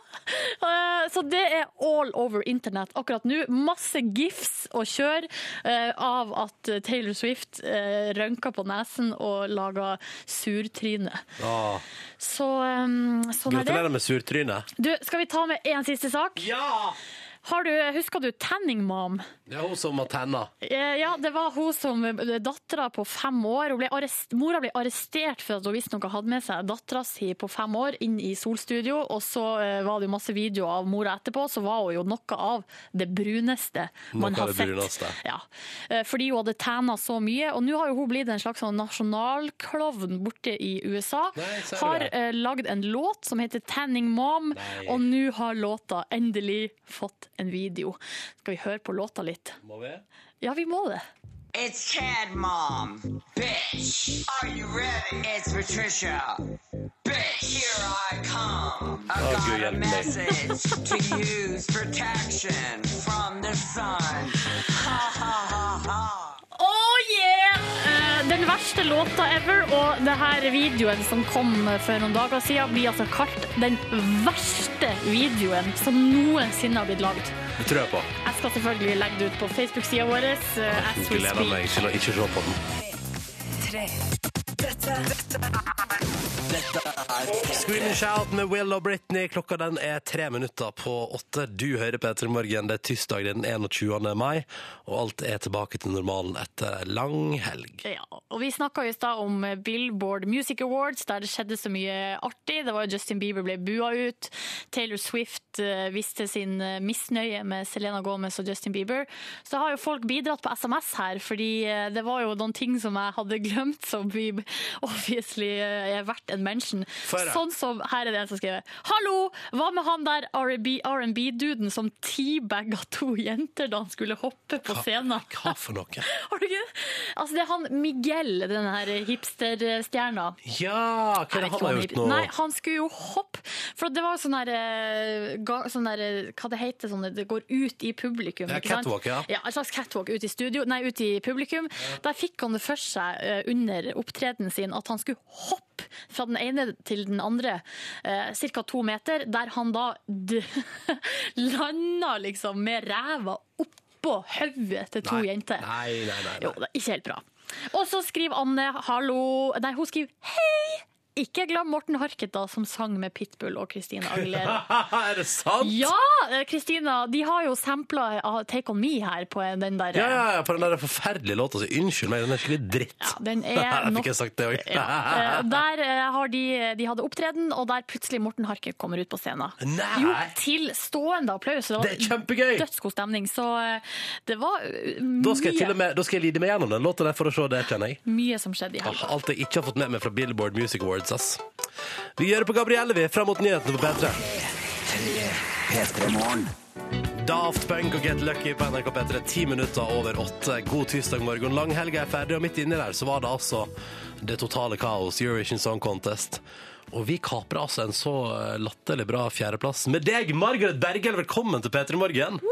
uh, så det er all over internett akkurat nå. Masse gifs å kjøre uh, av at Taylor Swift uh, rønker på nesen og lager surtryne. Ah. Så um, sånn er det. gratulerer med surtrynet. Du, skal vi ta med én siste sak? Ja! Har du, husker du Tanning Mom? Det er hun som har tenna. Eh, Ja, det var hun som dattera på fem år. Ble arrest, mora ble arrestert for at hun visstnok hadde med seg dattera si på fem år inn i Solstudio, og så eh, var det jo masse videoer av mora etterpå, så var hun jo noe av det bruneste man Noe har sett. bruneste. Ja. Eh, Fordi hun hadde tanna så mye, og nå har jo hun blitt en slags sånn nasjonalklovn borte i USA. Nei, har eh, lagd en låt som heter Tanning Mom, Nei. og nå har låta endelig fått en video. Skal vi høre på låta litt? Må vi? Ja, vi må det. It's Tad Mom, bitch. Are you ready? It's Patricia, bitch. Here I come. I've Oh, got a message to use protection from the sun. Ha ha ha ha. Oh yeah! Eh, Den verste låta ever, og det her videoen som kom for noen dager siden, blir altså kalt den verste videoen som noensinne har blitt lagd. Det tror jeg på. Jeg skal selvfølgelig legge det ut på Facebook-sida vår. Jeg as we Gleder meg til å ikke se på den. Scream and Shout med Will og Britney. Klokka den er tre minutter på åtte. Du hører på Etter morgen. Det er tirsdag den 21. mai, og alt er tilbake til normalen etter lang helg. Ja, og Vi snakka i stad om Billboard Music Awards, der det skjedde så mye artig. Det var Justin Bieber ble bua ut. Taylor Swift eh, viste sin eh, misnøye med Selena Gomez og Justin Bieber. Så har jo folk bidratt på SMS her, fordi eh, det var jo noen ting som jeg hadde glemt, som vi [laughs] obviously eh, er verdt en mention. Sånn som, her er det en som skriver Hallo, hva med han der R&B R&B-duden som teabagga to jenter da han skulle hoppe på scenen? Hva for noe? [laughs] Har du ikke? Altså, det er han Miguel, den her hipsterstjerna. Ja, hva er det han har gjort nå? Nei, han skulle jo hoppe. For det var sånn der, eh, sånn der eh, Hva det heter sånn, det går ut i publikum. Ja, catwalk, ja. Ja, en slags catwalk ut i studio, nei, ut i publikum. Der fikk han det for seg under opptredenen sin at han skulle hoppe fra den ene til den andre, eh, ca. to meter, der han da [laughs] landa liksom med ræva oppå hodet til to Nei, jenter. Nei, nei, nei. Jo, det er ikke helt bra. Og så skriver Anne hallo Nei, hun skriver hei! Ikke glem Morten Harket, som sang med Pitbull og Christina Aguilera. [laughs] er det sant? Ja! eh, Christina, de har jo sampla Take On Me her på den der Ja, ja, ja, på den der forferdelige låta si. Unnskyld meg, den er skikkelig dritt. Ja, den [laughs] er nok- fikk jeg sagt det òg. Ja, eh, [laughs] der eh, har de, de hadde opptreden, og der plutselig Morten Harket kommer ut på scenen. Nei. Jo, til stående applaus. Det Det er kjempegøy! dødsgod stemning. Så eh, det var mye Da skal, jeg til og med, da skal jeg lide meg gjennom den låta der for å se det, kjenner jeg. mye som skjedde i helga. Alt jeg ikke har fått med meg fra Billboard Music Awards, ass. Vi gjør det på Gabrielle, vi, fram mot nyhetene på P3. Daft Punk og Get Lucky på NRK P3, ti minutter over åtte. God tirsdag morgen. Langhelga er ferdig, og midt inni der så var det altså det totale kaos, Eurovision Song Contest. Og vi kaprer altså en så eh, latterlig bra fjerdeplass med deg, Margaret Bergel. Velkommen til P3 Morgen. [laughs]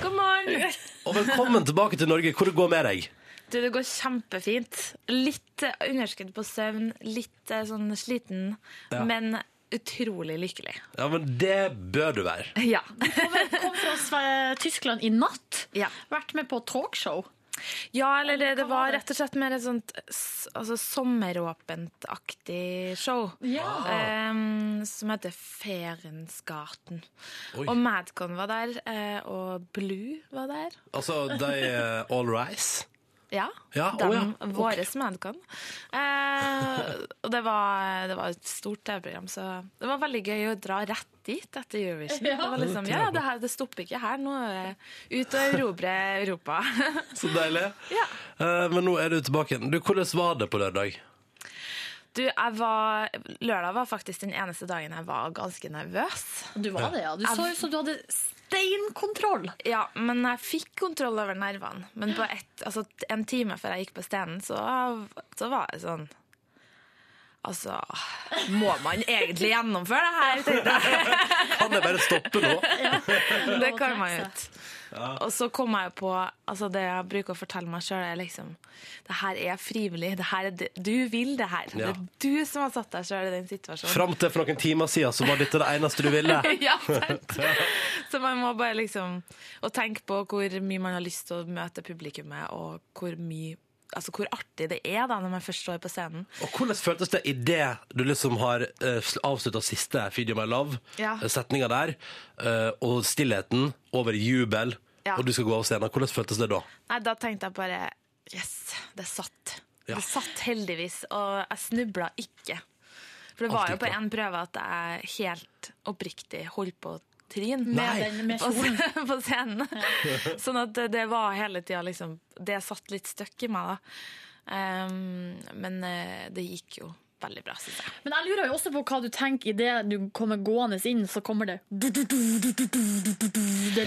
God morgen! Og velkommen tilbake til Norge. Hvor det går med deg? Du, det går kjempefint. Litt eh, underskudd på søvn, litt eh, sånn sliten, Ja. men utrolig lykkelig. Ja, men det bør du være. [laughs] Ja. Kom fra Tyskland i natt. Ja. Vært med på talkshow. ja, eller det, det var rett og slett mer et sånt altså, sommeråpent-aktig show. em, som heter Ferensgarten. Oi. Og Madcon var der, eh, og Blue var der. Altså, de All Rise. Ja, Ja, dem, oh, ja. våres Madcon. Eh, og det var, det var et stort TV-program, så det var veldig gøy å dra rett dit etter Eurovision. Det var liksom, ja, det, her, det stopper ikke her, nå er ut og erobre Europa. [laughs] Så deilig. Ja. Eh, men nå er du tilbake igjen. Du, hvordan var det på lørdag? Du, jeg var, lørdag var faktisk den eneste dagen jeg var ganske nervøs. Du var det, ja. Du så ut som du hadde steinkontroll. Ja, men jeg fikk kontroll over nervene. Men på et, altså, en time før jeg gikk på scenen, så, så var jeg sånn Altså, må man egentlig gjennomføre det her? [laughs] Kan det bare stoppe nå? [laughs] Det kan man jo ikke. Og så kom jeg på altså Det jeg bruker å fortelle meg sjøl, er liksom Det her er frivillig. Det her er det, du vil det her. Ja. Det er du som har satt deg sjøl i den situasjonen. Fram til for noen timer siden så var dette det eneste du ville. [laughs] ja, sant. Så man må bare liksom Og tenke på hvor mye man har lyst til å møte publikummet, og hvor mye Altså hvor artig det er da når man først står på scenen. Og hvordan føltes det idet du liksom har uh, avslutta siste Feed You My Love, Ja. eh, setninga der, uh, og stillheten over jubel, Ja. og du skal gå av scenen. Hvordan føltes det da? Nei, da tenkte jeg bare Yes, det satt. Ja. Det satt heldigvis, og jeg snubla ikke. For det var jo på en prøve at jeg helt oppriktig holdt på å trinn med den, med på, på, scenen. Sånn at det var hele tida liksom Det satt litt støkk i meg, da. Um, men det gikk jo veldig bra, syns jeg. Men jeg lurer jo også på hva du tenker idet du kommer gående inn, så kommer det Det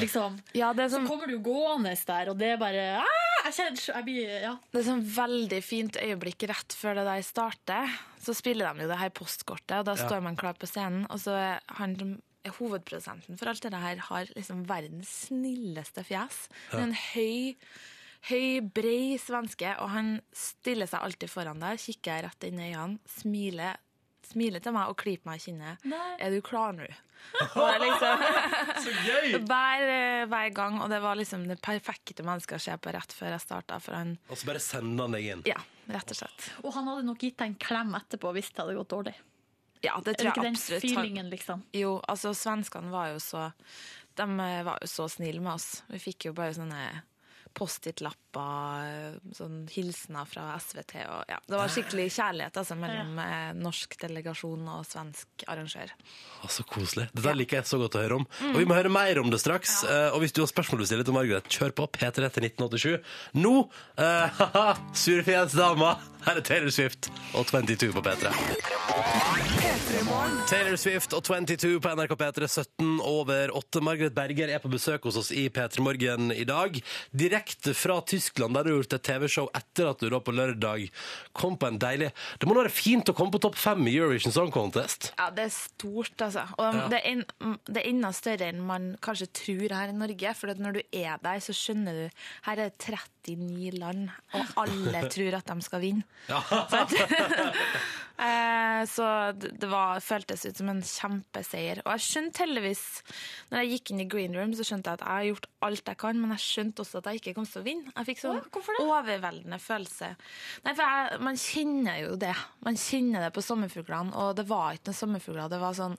liksom ja, det som, Så kommer du gående der, og det er bare jeg kjenner, jeg blir, ja. Det er sånn veldig fint øyeblikk rett før det der starter. Så spiller de jo det her postkortet, og da står man klar på scenen. Og så er han som hovedprodusenten for alt det her, har liksom verdens snilleste fjes. Ja. en høy, høy, brei svenske, og han stiller seg alltid foran deg, kikker rett inn i øynene, smiler, smiler til meg og klyper meg i kinnet. Nei. Er du klar nå? [laughs] Liksom [laughs] Så gøy! [laughs] hver, hver gang, og det var liksom det perfekte mennesket å se på rett før jeg starta, Og så bare sender han deg inn. Ja, rett og slett. Og han hadde nok gitt deg en klem etterpå hvis det hadde gått dårlig. Ja, det Er det ikke den feelingen, liksom? Jo, altså svenskene var jo så De eh, var jo så snille med oss. Vi fikk jo bare sånne Post-It-lapper, sånn hilsener fra SVT. Og, ja, det var skikkelig kjærlighet altså, mellom ja. norsk delegasjon og svensk arrangør. Å, så koselig. Dette liker jeg så godt å høre om. Og vi må høre mer om det straks. Eh, og hvis du har spørsmål du stiller til Margaret, kjør på P3 til 1987. Nå, uh, [laughs] haha, surefjesdama. Her er Taylor Swift og 22 på P3. Taylor Swift og 22 på NRK P3, 17 over 8. Margaret Berger er på besøk hos oss i P3 Morgen i dag. Direkte fra Tyskland, der du har gjort et TV-show etter at du da på lørdag kom på en deilig Det må da være fint å komme på topp fem i Eurovision Song Contest. Ja, det er stort, altså. Og Ja. det, er en, det er enda større enn man kanskje tror her i Norge. For at når du er der, så skjønner du Her er det 39 land, og alle [laughs] tror at de skal vinne. [laughs] Eh, så det det var, føltes ut som en kjempeseier. Og jeg skjønte heldigvis, når jeg gikk inn i green room, så skjønte jeg at jeg har gjort alt jeg kan, men jeg skjønte også at jeg ikke kom til å vinne. Jeg fikk sånn overveldende følelse. Nei, for jeg, man kjenner jo det. Man kjenner det på sommerfuglene, og det var ikke noen sommerfugler. Det var sånn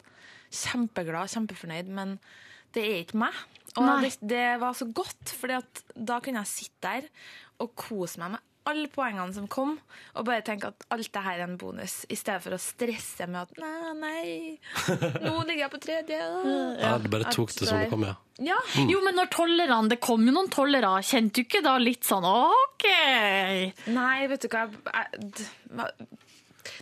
kjempeglad, kjempefornøyd, men det er ikke meg. Og det, det var så godt, for da kunne jeg sitte der og kose meg med alle poengene som kom, og bare tenke at alt det her er en bonus, i stedet for å stresse med at nei, nei, nå [laughs] ligger jeg på tredje. Ja, du bare tok det som det kom, ja. Ja. Jo, men når tollerne, det kom jo noen tollere, kjente du ikke da litt sånn OK? Nei, vet du hva jeg, jeg,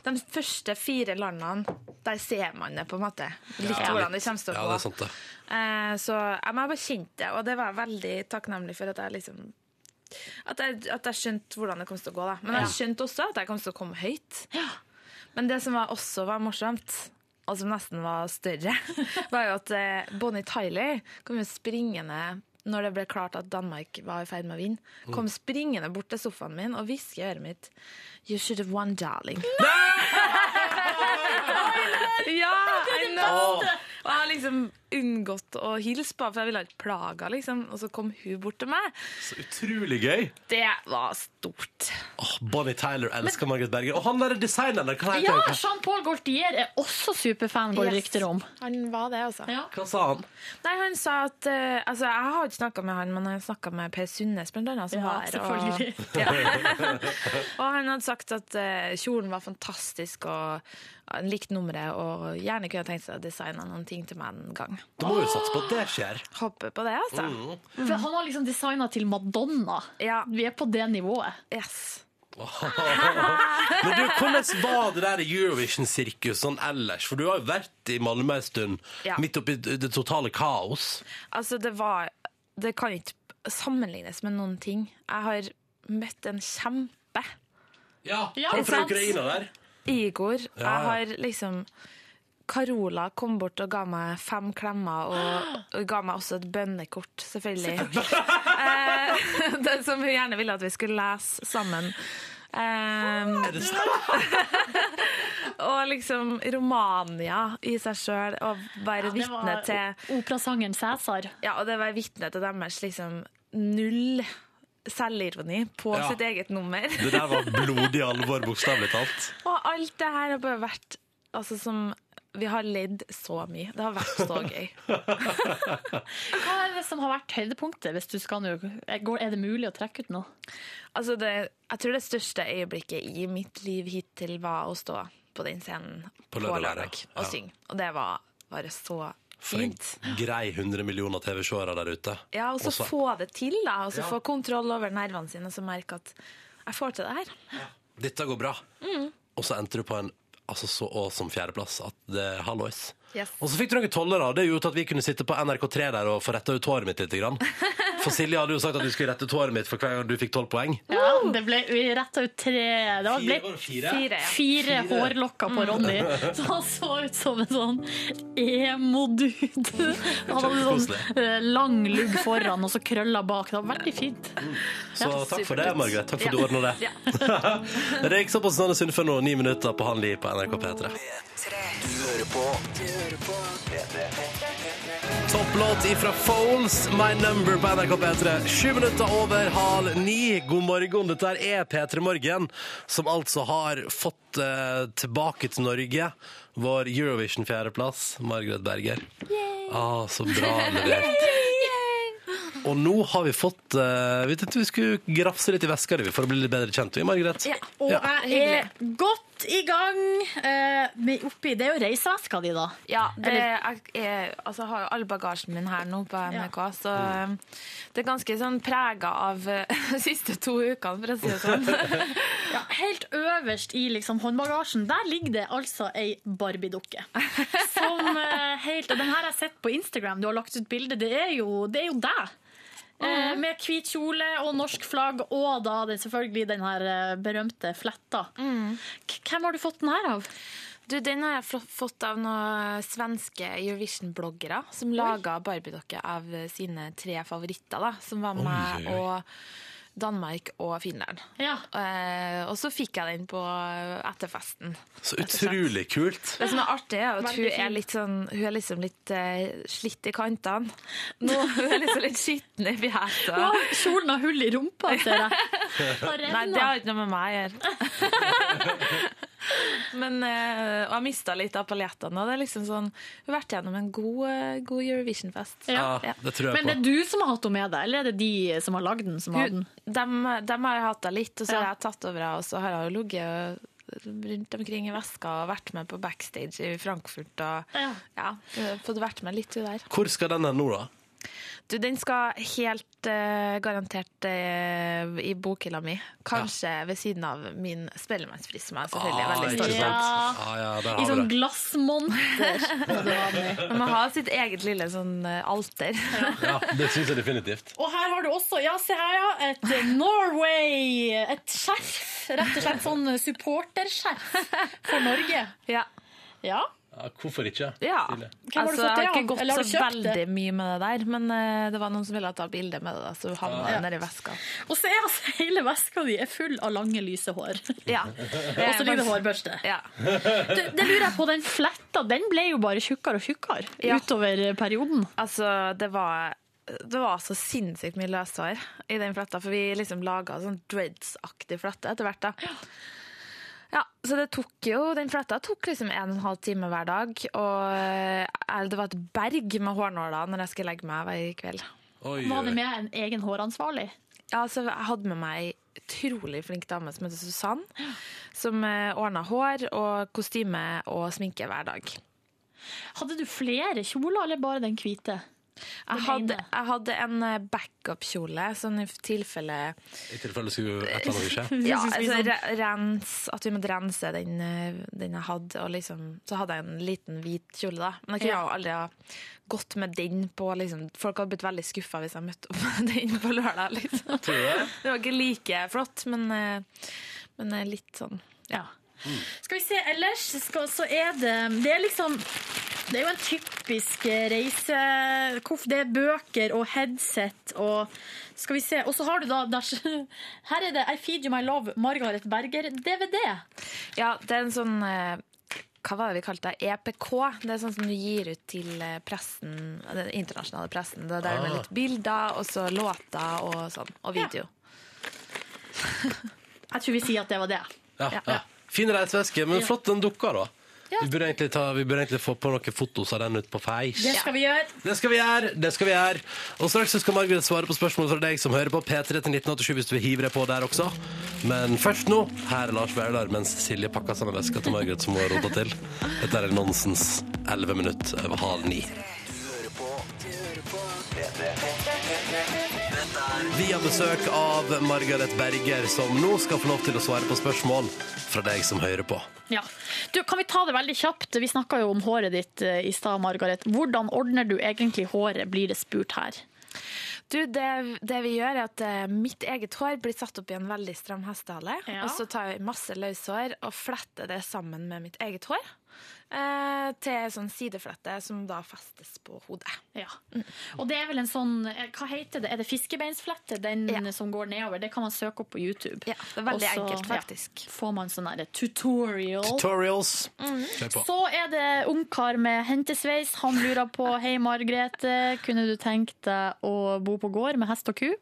De første fire landene, der ser man det på en måte. Litt Ja, hvordan det kommer til å Ja, gå. det er sant det. Eh, så jeg må bare kjente det, og det var jeg veldig takknemlig for at jeg liksom at jeg, at jeg skjønte hvordan det kom til å gå. Da. Men jeg skjønte også at jeg kom til å komme høyt. Men det som var også var morsomt, og som nesten var større, [laughs] var jo at eh, Bonnie Tyler kom jo springende når det ble klart at Danmark var i ferd med å vinne. Kom springende bort til sofaen min og hvisker i øret mitt You should have won, darling. [laughs] ja, I know. Og jeg har liksom unngått å hilse på, for jeg ville ikke plaga, liksom. Og så kom hun bort til meg. Så utrolig gøy. Det var stort. Åh, Bonnie Tyler elsker Margaret Berger. Og han der designeren der, hva heter Ja. Jean-Paul Gaultier er også superfan, går det Yes. rykter om. Han var det, altså. Ja. Hva sa han? Nei, han sa at uh, Altså, jeg har ikke snakka med han, men jeg har snakka med Per Sundnes, blant annet, som Ja, var her. Og, [laughs] ja. og han hadde sagt at uh, kjolen var fantastisk, og han likte nummeret, og gjerne kunne tenkt seg å designe noen ting til meg en gang. Du må jo satse på at det skjer. Håper på det, altså. For han har liksom designa til Madonna. Ja. Vi er på det nivået. Yes. Men du, hvordan var det der Eurovision-sirkus sånn ellers? For du har jo vært i Malmö en stund, Ja. midt oppi det totale kaos. Altså, det var Det kan ikke sammenlignes med noen ting. Jeg har møtt en kjempe. Ja, Ja, Han fra. Ukraina der. Igor. Ja. Jeg har liksom Carola kom bort og ga meg fem klemmer, og, og ga meg også et bønnekort, selvfølgelig. [laughs] eh, [laughs] det som hun gjerne ville at vi skulle lese sammen. Eh, Er det sant? [laughs] og liksom Romania i seg sjøl, og være ja, vitne til operasangeren Cæsar. Ja, og det være vitne til deres liksom null selvironi på Ja. sitt eget nummer. Det der var blodig alvor, bokstavelig talt. [laughs] Og alt det her har bare vært altså, som Vi har ledd så mye. Det har vært så gøy. [laughs] Hva er det som har vært høydepunktet? Hvis du skal nå, går- er det mulig å trekke ut noe? Altså det, jeg tror det største øyeblikket i mitt liv hittil var å stå på den scenen På lørdag ja. og synge. Og det var bare så For en grei 100 millioner TV-seere der ute. Ja, og så få det til, da. Og så Ja. få kontroll over nervene sine, så merke at jeg får til det her. Dette går bra. Mm. Og så endte du på en altså, så awesome fjerdeplass at det hallois. Yes. Og så fikk du noen tollere, det gjorde at vi kunne sitte på NRK3 der og få retta ut håret mitt litt. Grann. [laughs] For Silje hadde jo sagt at du skulle rette ut håret mitt for hver gang du fikk tolv poeng. Ja, det ble vi retta ut tre Det var- ble Fire, fire? Fire, ja. fire hårlokker på Ronny. [laughs] Så han så ut som en sånn emo-dude. [laughs] Han hadde sånn eh, lang lugg foran og så krøller bak. Det var veldig fint. Så Ja, takk for det. Margaret. Takk for at du Ja. ordna det. Ja. gikk såpass Sanne Sunde for nå, ni minutter på Handli på NRK P3. Topplåt ifra Foles, My Number på NRK P3. Sju minutter over halv ni. God morgen. Dette er P3 Morgen, som altså har fått eh, tilbake til Norge vår Eurovision-fjerdeplass, Margaret Berger. Ah, så bra levert. [laughs] Og nå har vi fått eh, Vi tenkte vi skulle grafse litt i veska di for å bli litt bedre kjent. Vi, Margaret. Ja, og jeg er godt i gang eh, med oppi Det er jo reiseveska di, da. Ja, det, jeg, jeg, altså, har jo all bagasjen min her nå på NRK, så um, det er ganske sånn prega av uh, [laughs] de siste to ukene, for å si det sånn. [laughs] Ja, helt øverst i liksom håndbagasjen, der ligger det altså ei Barbie-dukke. Som eh, helt Og den her har jeg sett på Instagram, du har lagt ut bilde. Det er jo, det er jo deg. Eh, med hvit kjole og norsk flagg, og da den, selvfølgelig den her eh, berømte fletta. Mm. Hvem har du fått den her av? Du, Den har jeg fått av noen svenske Eurovision-bloggere som laga Barbie-dokke av sine tre favoritter, da, som var med oi, oi. og Danmark og Finland. Ja. Uh, og så fikk jeg den på etterfesten. Så utrolig kult. Det som er artig, er at hun er litt sånn Hun er liksom litt uh, slitt i kantene. Nå hun er liksom litt skitten i fjeset. Å, Kjolen har hull i rumpa, ser jeg. [laughs] Nei, det har ikke noe med meg å gjøre. [laughs] Men, eh, og jeg mista litt av paljettene. Og det er liksom sånn, hun har vært gjennom en god, eh, god Eurovision-fest. Ja, Ja. det tror jeg Men det på. er du som har hatt henne med deg, eller er det de som har lagd den, som har den? Hun, dem, dem har jeg hatt henne litt, og så Ja. har jeg tatt over henne, og så har jo ligget rundt omkring i veska og vært med på backstage i Frankfurt. Og Ja. ja, fått vært med litt hun der. Hvor skal den hen nå, da? Du, den skal helt uh, garantert uh, i bokhylla mi. Kanskje ved siden av min spellemannsfrist, som jeg selvfølgelig er Ah, veldig stolt av. Ah, ja, I sånn glassmonter. [laughs] Man må ha sitt eget lille sånn eh, alter. Ja, det syns jeg definitivt. Og her har du også, ja, se her, ja, et Norway, et skjerf. Rett og slett sånn supporterskjerf for Norge. [laughs] ja. Ja. Hvorfor ikke? Ja. Hvem har du fått det av? jeg har ikke gått har så det? veldig mye med det der, men uh, det var noen som ville ta bilde med det, da, så havna det Ja. nedi veska. Og så er altså [laughs] hele veska di er full av lange, lyse hår. Ja. [laughs] Og så ligger det hårbørste. Ja. Du, det lurer jeg på, den fletta, den ble jo bare tjukkere og tjukkere Ja. utover perioden. Altså, det var det var så sinnssykt mye løshår i den fletta, for vi liksom laga sånn dreads-aktig flette etter hvert. da. Ja, så det tok jo, Den fletta tok liksom en og en halv time hver dag. Og eh, det var et berg med hårnåler når jeg skulle legge meg hver kveld. Oi, Var det oi. med en egen håransvarlig? Ja, så Jeg hadde med meg ei utrolig flink dame som heter Susann, som eh, ordna hår og kostyme og sminke hver dag. Hadde du flere kjoler, eller bare den hvite? Jeg hadde, jeg hadde en eh, backup-kjole, sånn i tilfelle I tilfelle skulle et eller annet skje. Ja, altså, sånn- rens, at vi måtte rense den, eh, den jeg hadde, og liksom, så hadde jeg en liten hvit kjole, da. Men jeg kunne Ja. jo aldri ha gått med den på liksom, Folk hadde blitt veldig skuffa hvis jeg møtte opp [laughs] med den på lørdag, liksom. Det? Var ikke like flott, men, eh, men litt sånn, ja. Skal vi se, ellers skal, så er det Det er liksom Det er jo en typisk reise... Det er bøker og headset og Skal vi se. Og så har du da der, [laughs] Her er det I Feed You My Love, Margaret Berger-DVD. Ja, det er en sånn eh, hva var det vi kalte det? EPK. Det er sånn som du gir ut til eh, pressen, den internasjonale pressen. Det er der med Ah. litt bilder, og så låter og sånn. Og video. Jeg tror vi sier at det var det. Ja, ja. Fin reiseveske, men flott den dukka, da. Vi burde, egentlig ta, vi burde egentlig få på noen fotos av den ut på Face. Det skal vi gjøre. Det skal vi gjøre! det skal vi gjøre Og straks så skal Margaret svare på spørsmål fra deg som hører på P3 til 1987 hvis du vil hive deg på der også. Men først nå, her er Lars Vaular mens Silje pakker sammen veska til Margaret som hun har rota til. Dette er nonsens 11 minutter over halv ni. Vi har besøk av Margaret Berger, som nå skal få lov til å svare på spørsmål fra deg som hører på. Ja. Du, kan vi ta det veldig kjapt? Vi snakka jo om håret ditt eh, i stad, Margaret. Hvordan ordner du egentlig håret, blir det spurt her. Du, det, det vi gjør er at eh, mitt eget hår blir satt opp i en veldig stram hestehale. Ja. Og så tar jeg masse løshår og fletter det sammen med mitt eget hår. Eh, til sånn sideflette som da festes på hodet. Ja. Og det er vel en sånn eh, Hva heter det? Er det fiskebeinsflette? Den Ja. som går nedover? Det kan man søke opp på YouTube. Ja, det er veldig Også, enkelt, faktisk. Ja, får man sånn derre tutorial. Tutorials. Mm. Så er det ungkar med hentesveis. Han lurer på [laughs] Hei, Margrethe, kunne du tenkt deg å bo på gård med hest og ku?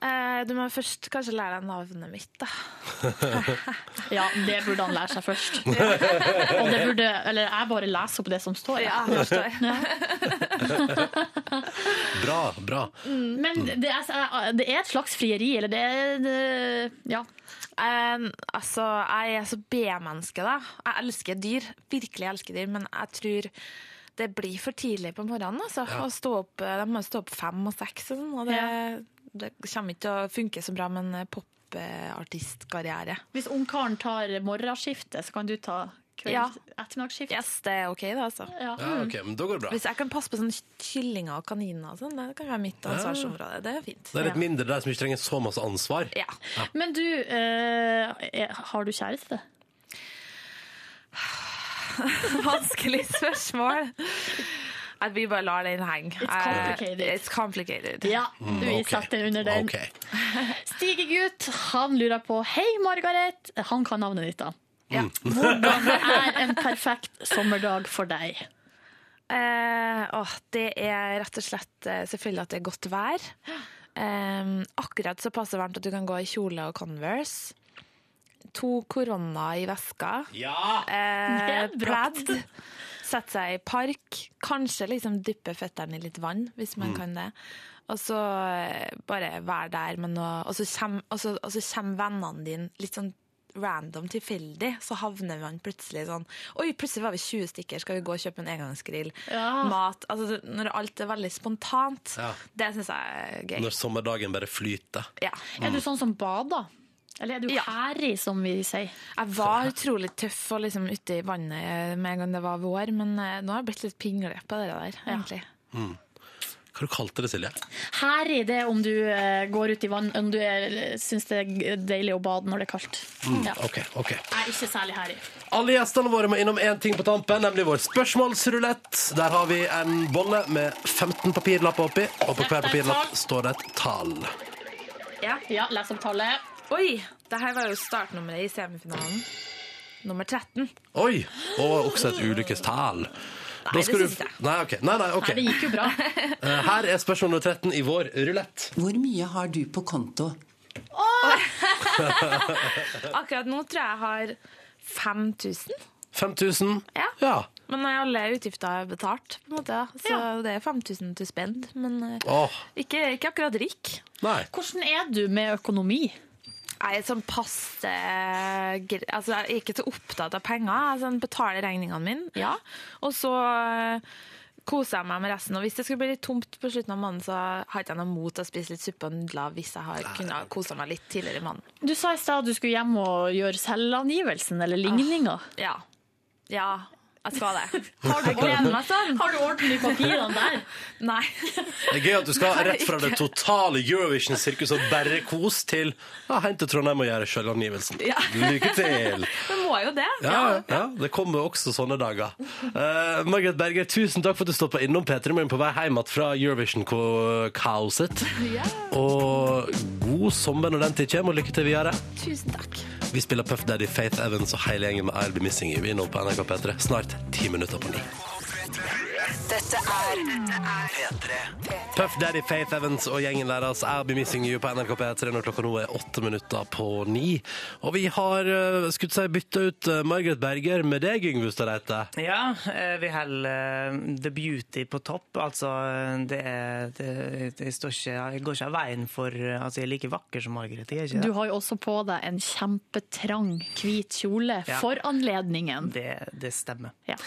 Eh, du må først kanskje lære deg navnet mitt, da. [laughs] Ja, det burde han lære seg først. [laughs] Og det burde, eller jeg bare leser opp det som står. Ja, det står. [laughs] Bra, bra. Men det er, det er et slags frieri, eller det det, Ja. Eh, altså, jeg er så B-menneske, da. Jeg elsker dyr. Virkelig elsker dyr, men jeg tror det blir for tidlig på morgenen. Altså. Å stå opp, de må stå opp fem og seks, og sånn, og det, det kommer ikke til å funke så bra med en popartistkarriere. Hvis ungkaren tar morgenskiftet, så kan du ta Ja. kveld, ettermiddagsskiftet. Yes, det er OK, det, altså. Ja. Ja, okay, men da går det bra. Hvis jeg kan passe på sånne kyllinger og kaniner og sånn, det kan være mitt ansvarsområde. Det er fint. Det er litt mindre der som ikke trenger så masse ansvar. Ja. Men du, eh, har du kjæreste? [sighs] Vanskelig spørsmål. At vi bare lar den henge. It's complicated. Eh, It's complicated. Ja, vi ok. setter den under den. Ok. [laughs] Stigegutt, han lurer på Hei, Margaret. Han kan navnet ditt, da. Ja. [laughs] Hvordan er en perfekt sommerdag for deg? Eh, åh, det er rett og slett eh, selvfølgelig at det er godt vær. Eh, akkurat så passe varmt at du kan gå i kjole og Converse. To korona i veska. Ja! Eh, Det er bratt. pledd. Sette seg i park. Kanskje liksom dyppe føttene i litt vann, hvis man kan det. Og så eh, bare være der med noe Og så kommer, og så, og så kommer vennene dine litt sånn random tilfeldig. Så havner man plutselig sånn Oi, plutselig var vi 20 stykker, skal vi gå og kjøpe en engangsgrill? Ja. Mat. Altså når alt er veldig spontant. Ja. Det syns jeg er gøy. Når sommerdagen bare flyter. Ja. Er du sånn som bader? Eller er du Ja. hærig, som vi sier? Jeg var utrolig tøff og liksom ute i vannet med en gang det var vår, men eh, nå har jeg blitt litt pingle på det der, egentlig. Hva har du kalte det, Silje? Hærig, det er om du eh, går ut i vann, om du er- syns det er deilig å bade når det er kaldt. Ja. OK. ok. Jeg er ikke særlig hærig. Alle gjestene våre må innom én ting på tampen, nemlig vår spørsmålsrulett. Der har vi en bolle med 15 papirlapper oppi, og på hver papirlapp står det et tall. Ja. Ja, les opp tallet. Oi! Det her var jo startnummeret i semifinalen. Nummer 13. Oi! Og også et ulykkestall. Nei, det syns du... jeg. Nei, okay. Nei, nei, okay. Nei, det gikk jo bra. [laughs] Eh, Her er spørsmål nummer 13 i vår rulett. Hvor mye har du på konto? [laughs] Akkurat nå tror jeg jeg har 5000. 5000. Ja. Ja. Men alle utgifter er betalt, på en måte. Så det er 5000 til spend. Men oh. Ikke, ikke akkurat rik. nei. Hvordan er du med økonomi? Jeg er sånn passe Altså, jeg er ikke så opptatt av penger. Jeg sånn, betaler regningene mine, ja. Og så eh, koser jeg meg med resten. Og hvis det skulle bli litt tomt på slutten av måneden, så har ikke jeg noe mot å spise litt suppe og nudler hvis jeg har kunnet kose meg litt tidligere i måneden. Du sa i stad at du skulle hjem og gjøre selvangivelsen eller ligninga. Ja. Ja, jeg skal det. [laughs] Sånn. Har du orden i papirene der? [laughs] Nei. Det er gøy at du skal rett fra det totale Eurovision-sirkuset og bare kos til ja, hjem til Trondheim og gjøre selvangivelsen. Ja. Lykke til! [laughs] Det må jo det. Ja, ja, det kommer også sånne dager. Uh, Margaret Berger, tusen takk for at du stoppa innom P3 Morgen på vei hjem igjen fra Eurovision-kaoset. Og god sommer når den tid kommer, og lykke til videre. Tusen takk. Vi spiller Puff Daddy, Faith Evans og hele gjengen med I'll Be Missing You. Vi er nå på NRK P3. Snart ti minutter på ni. Dette er P3. Puff Daddy, Faith Evans og gjengen deres I'll Be Missing You på NRK P3 når klokka nå er åtte minutter på ni. Og vi har uh, skutt seg bytta ut uh, Margaret Berger med deg, Yngve Ustadreite. Ja, eh, vi holder eh, The Beauty på topp. Altså, det, er, det, det står ikke, jeg går ikke av veien for eh, Altså, jeg er like vakker som Margaret. Jeg er ikke Du har jo også på deg en kjempetrang hvit kjole Ja. for anledningen. Det, det stemmer. Ja.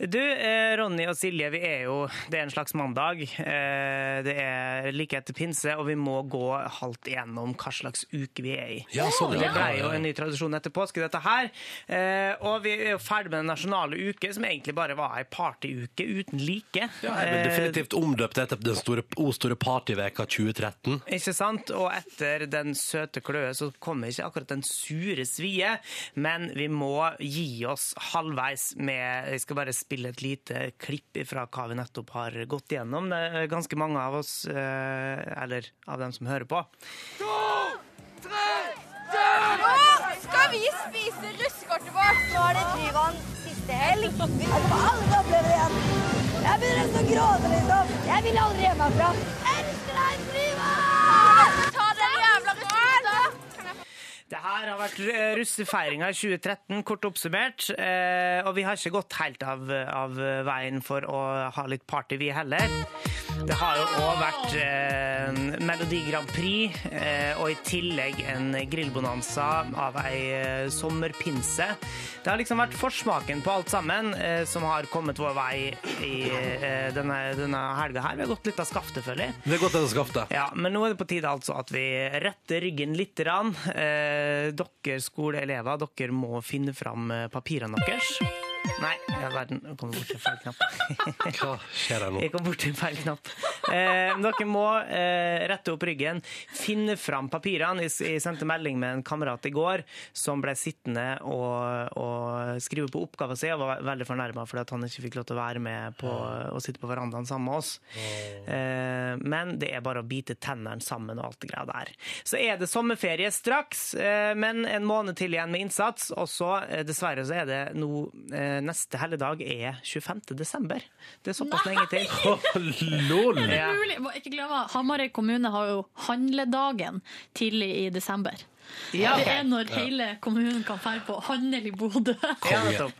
Du, eh, Ronny og Silje, vi er jo, det er en slags mandag. Eh, det er like etter pinse, og vi må gå halvt igjennom hva slags uke vi er i. Ja, sånn, Det ja. ble jo en ny tradisjon etter påske, dette her. Eh, og vi er jo ferdig med den nasjonale uke, som egentlig bare var ei partyuke uten like. Ja, jeg Eh, definitivt omdøpt etter den store, store partyveka 2013. Ikke sant? Og etter den søte kløe så kommer ikke akkurat den sure svie, men vi må gi oss halvveis med Jeg skal bare spille et lite klipp fra hva vi nettopp har gått igjennom. Det er ganske mange av oss, eh, eller av dem som hører på. To, tre, fire! Nå skal vi spise russekortet vårt! Nå er det Tryvann siste helg. Vi kommer aldri oppleve det igjen. Jeg begynner nesten å gråte, liksom. Jeg vil aldri hjem herfra. Elsker deg, Tryvann! Det her har vært russefeiringa i 2013, kort oppsummert. Eh, og vi har ikke gått helt av, av veien for å ha litt party, vi heller. Det har jo òg vært eh, Melodi Grand Prix, eh, og i tillegg en grillbonanza av ei eh, sommerpinse. Det har liksom vært forsmaken på alt sammen eh, som har kommet vår vei i eh, denne, denne helga her. Vi har gått litt av skaftet, føler jeg. Det er godt det er skaftet. Ja, men nå er det på tide altså at vi retter ryggen litt. Rann. Eh, dere skoleelever, dere må finne fram eh, papirene deres. Nei, verden, jeg kom til feil knapp. [laughs] Hva skjer her nå? Jeg kom bort til feil knapp. Eh, dere må eh, rette opp ryggen, finne fram papirene. Jeg, jeg sendte melding med en kamerat i går som ble sittende og, og skrive på oppgaven sin og var veldig fornærma fordi at han ikke fikk lov til å være med på å sitte på verandaen sammen med oss. Eh, men det er bare å bite tennene sammen og alt det greia der. Så er det sommerferie straks, eh, men en måned til igjen med innsats. Og så, eh, dessverre, så er det nå eh, Neste helligdag er 25. desember. Det er såpass lenge til. [laughs] Lol! Ja. Ikke glemme, Hamarøy kommune har jo handledagen tidlig i desember. Ja, okay. Det er når hele kommunen kan dra på handel i Bodø. Ja, nettopp.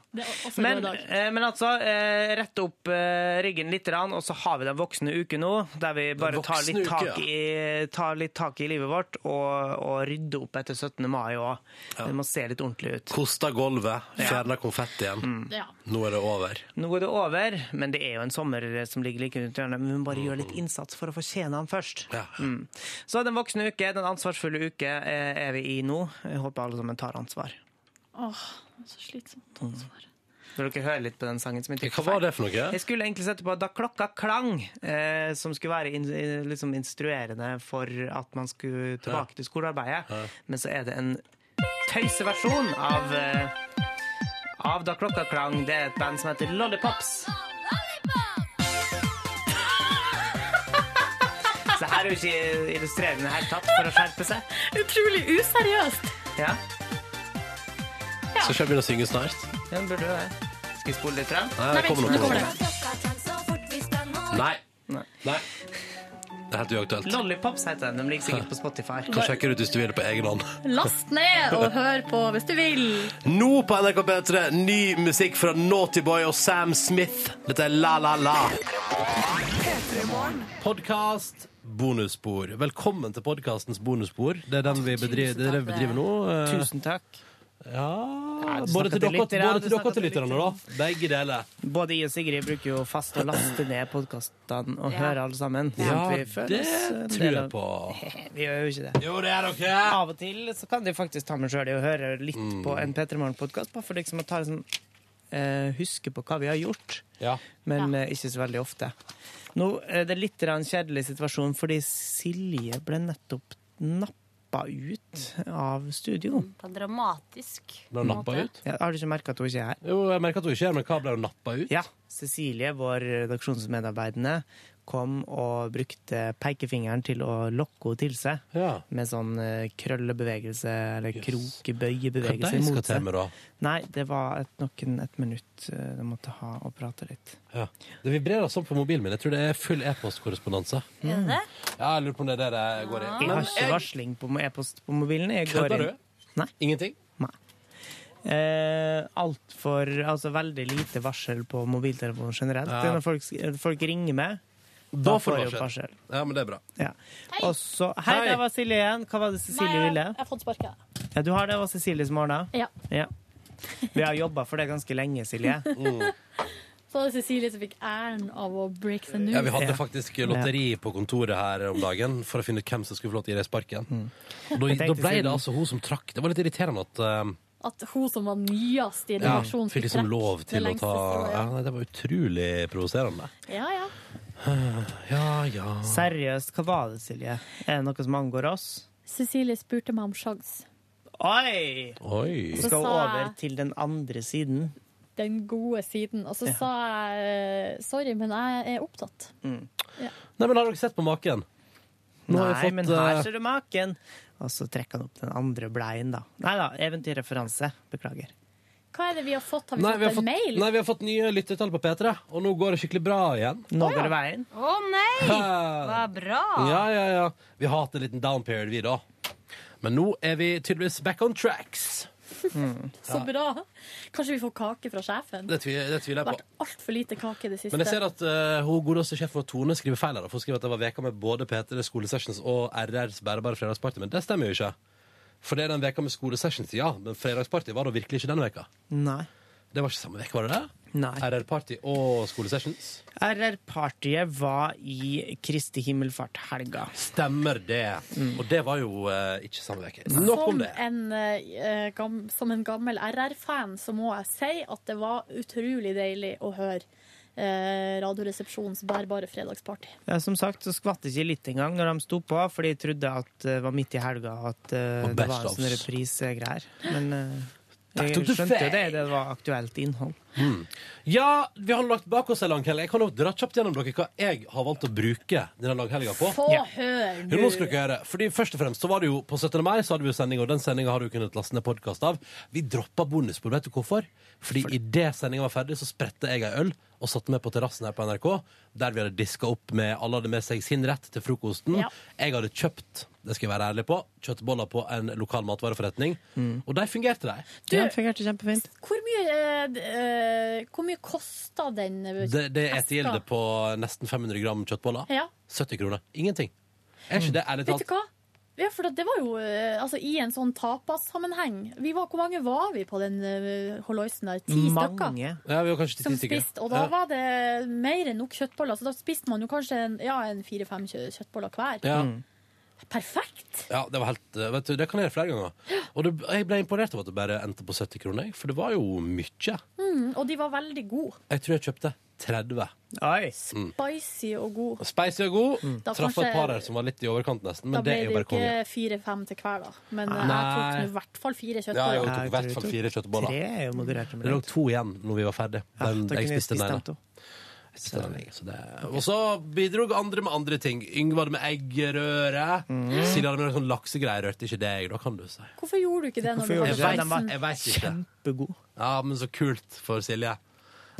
Men, eh, men altså, eh, rette opp eh, ryggen litt, og så har vi den voksne uke nå, der vi bare tar litt, tak i, tar litt tak i livet vårt og, og rydder opp etter 17. mai òg. Det må se litt ordentlig ut. Kosta gulvet, fjerna konfettien. Mm. Ja. Nå er det over. Nå er det over, men det er jo en sommer som ligger like rundt hjørnet. Men vi må bare gjøre litt innsats for å fortjene den først. Mm. Så den voksne uke, den ansvarsfulle uke, er vi i nå. Jeg håper alle sammen tar ansvar. Åh, så slitsomt. Mm. Vil dere høre litt på den sangen? som jeg Hva var det for noe? Jeg skulle egentlig sette på Da klokka klang, eh, som skulle være in, liksom instruerende for at man skulle tilbake til skolearbeidet. Men så er det en tøyseversjon av, eh, av Da klokka klang. Det er et band som heter Lollipops. Så her er jo ikke illustrerende helt tatt, for å skjerpe seg. Utrolig useriøst. Ja, Skal ikke jeg begynne å synge snart? den burde jo det. Skal vi spole litt frem? Nei, det kommer noe på det. Nei. Nei. Det er helt uaktuelt. Lollipops heter den. De ligger sikkert på Spotify. Kan sjekke ut hvis du vil på egen hånd. Last ned og hør på hvis du vil. Nå på NRK P3, ny musikk fra Naughty Boy og Sam Smith. Dette er La La La. Podkast, bonusspor. Velkommen til podkastens bonusspor. Det er den vi bedriver, det er det vi bedriver nå. Eh, Tusen takk. Ja, både til dere, både til dere og til lytterne, da. Begge deler. Både jeg og Sigrid bruker jo fast å laste ned podkastene og Ja. høre alle sammen. Ja, sånn føler det tror jeg på. [laughs] Vi gjør jo ikke det. Jo, det er dere. Av og til så kan de faktisk ta meg sjøl i å høre litt Mm. på en P3 Morgen-podkast, bare for liksom å ta sånn, eh, huske på hva vi har gjort. Ja. Men eh, ikke så veldig ofte. Nå er det litt en kjedelig situasjon, fordi Silje ble nettopp nappa ut av studio. På en dramatisk Ble hun måte. ut? Ja, har du ikke merka at hun ikke er her? Jo, jeg merker at hun ikke er her, men hva ble hun nappa ut? Ja. Cecilie, vår redaksjonsmedarbeidende, kom og brukte pekefingeren til å lokke henne til seg. Ja. Med sånn eh, krøllebevegelse eller krokebøyebevegelse Hva de skal mot seg. med, da? Nei, det var et, noen et minutt eh, de måtte ha og prate litt. Ja. Det vibrerer sånn på mobilen min. Jeg tror det er full e-postkorrespondanse. Er det det? Ja, jeg lurer på om det er det det går i. Jeg har ikke varsling på e-post på mobilen. Jeg går Kødder du? Nei. Ingenting? Nei. Eh, Altfor Altså veldig lite varsel på mobiltelefonen generelt. Ja. Det er Når folk, folk ringer meg, Da får du parsell. Ja, men det er bra. Ja. Og så Hei, Hei. det var Silje igjen. Hva var det Cecilie Nei, ville? jeg har fått sparka. Ja, du har det. Det var Cecilie som ordna? Ja. Ja. Vi har jobba for det ganske lenge, Silje. Så var det Cecilie som fikk æren av å break the news. Ja, Vi hadde faktisk lotteri på kontoret her om dagen for å finne ut hvem som skulle få lov til å gi deg sparken. Og Da, tenkte da ble det siden- altså hun som trakk. Det var litt irriterende at uh, At hun som var nyest i ja, redaksjonen, fikk liksom lov til å ta ja, nei, Det var utrolig provoserende. Ja, ja. [sighs] Ja, ja. Seriøst, hva var det, Silje? Er det noe som angår oss? Cecilie spurte meg om sjans. Oi! Oi. Så skal hun over til den andre siden. Den gode siden. Og så Ja. sa jeg sorry, men jeg er opptatt. Mm. Ja. Nei, men har dere sett på maken? Nå Nei, jeg fått, men her eh, ser du maken! Og så trekker han opp den andre bleien, da. Nei da, eventyrreferanse. Beklager. Hva er det vi har fått? Har vi Nei, fått vi har en mail? nei, vi har fått nye lyttertall på P3, og nå går det skikkelig bra igjen. Nå går det veien. Å nei! Hva Hva bra! Ja, ja, ja. Vi har hatt en liten down period, vi, da. Men nå er vi tydeligvis back on tracks. [laughs] Så bra. Kanskje vi får kake fra sjefen? Det tviler, det tviler Det har jeg på. vært altfor lite kake i det siste. Men jeg ser at uh, hun godeste sjefen for Tone skriver feil her. For hun skriver at det var veka med både P3 Skolesessions og RRs bærebare fredagsparty. Men det stemmer jo ikke. For det er den veka med skolesessions, ja. Men fredagsparty var da virkelig ikke den veka. Nei. Det var ikke samme veka, var det det? Nei. RR-party og skolesessions. RR-partyet var i Kristi himmelfart-helga. Stemmer det. Og det var jo uh, ikke samme veke. Nok om Som det. en, uh, gam, som en gammel RR-fan så må jeg si at det var utrolig deilig å høre eh, Radioresepsjonens bærbare fredagsparty. Ja, som sagt så skvatt ikke litt engang når de sto på, for de trodde at det var midt i helga at eh, det var en sånn reprisegreier. Men eh, jeg skjønte jo det, det var aktuelt innhold. Ja, vi har lagt bak oss en langhelg. Jeg kan jo dra kjapt gjennom dere hva jeg har valgt å bruke denne langhelga på. Få Ja. høre du. nå skal dere høre. Fordi Først og fremst så var det jo på 17. mai så hadde vi jo sending, og den sendinga har du kunnet laste ned podkast av. Vi droppa bonusbord. Vet du hvorfor? Fordi idet sendinga var ferdig, så spredte jeg ei øl og satte meg på terrassen her på NRK, der vi hadde diska opp med Alle hadde med seg sin rett til frokosten. Ja. Jeg hadde kjøpt, det skal jeg være ærlig på, kjøttboller på en lokal matvareforretning. Og de fungerte, de. Du- ja, fungerte kjempefint. Hvor mye, eh, d- eh, hvor mye kosta den eh, Det, det er eska? etegilde på nesten 500 gram kjøttboller. Ja. 70 kroner. Ingenting. Er ikke det ærlig Vet talt? du hva? Ja, for det var jo eh, altså, i en sånn tapassammenheng. Vi var, hvor mange var vi på den uh, holloisen der? Ti stykker? Mange. Ja, vi var kanskje Som ti stykker. spiste, og da Ja. var det mer enn nok kjøttboller. Så da spiste man jo kanskje en, ja, en fire-fem kjø- kjøttboller hver. Ja. Perfekt! Ja, det var helt eh, vet du, Det kan jeg gjøre flere ganger. Og det, jeg ble imponert over at det bare endte på 70 kroner. jeg, For det var jo mye. Mm, og de var veldig gode. Jeg tror jeg kjøpte 30. Oi. Spicy og god. Spicy og god. Da Traff et par her som var litt i overkant, nesten. Men ble det er jo bare konge. ikke fire-fem til hver, da. Men eh, Nei. jeg tok i hvert fall fire Ja, jeg tok i hvert fall fire kjøttboller. Tre er jo moderert. Det lå to igjen når vi var ferdig. Ja, jeg spiste den ene. Den så det- Og så bidro andre med andre ting. Yngvar med eggerøre. Mm. Silje hadde med sånn laksegreier. Rørte ikke deg, da, kan du si. Hvorfor gjorde du ikke det når du? Jeg vet, jeg vet ikke. Kjempegod. Ja, men så kult for Silje.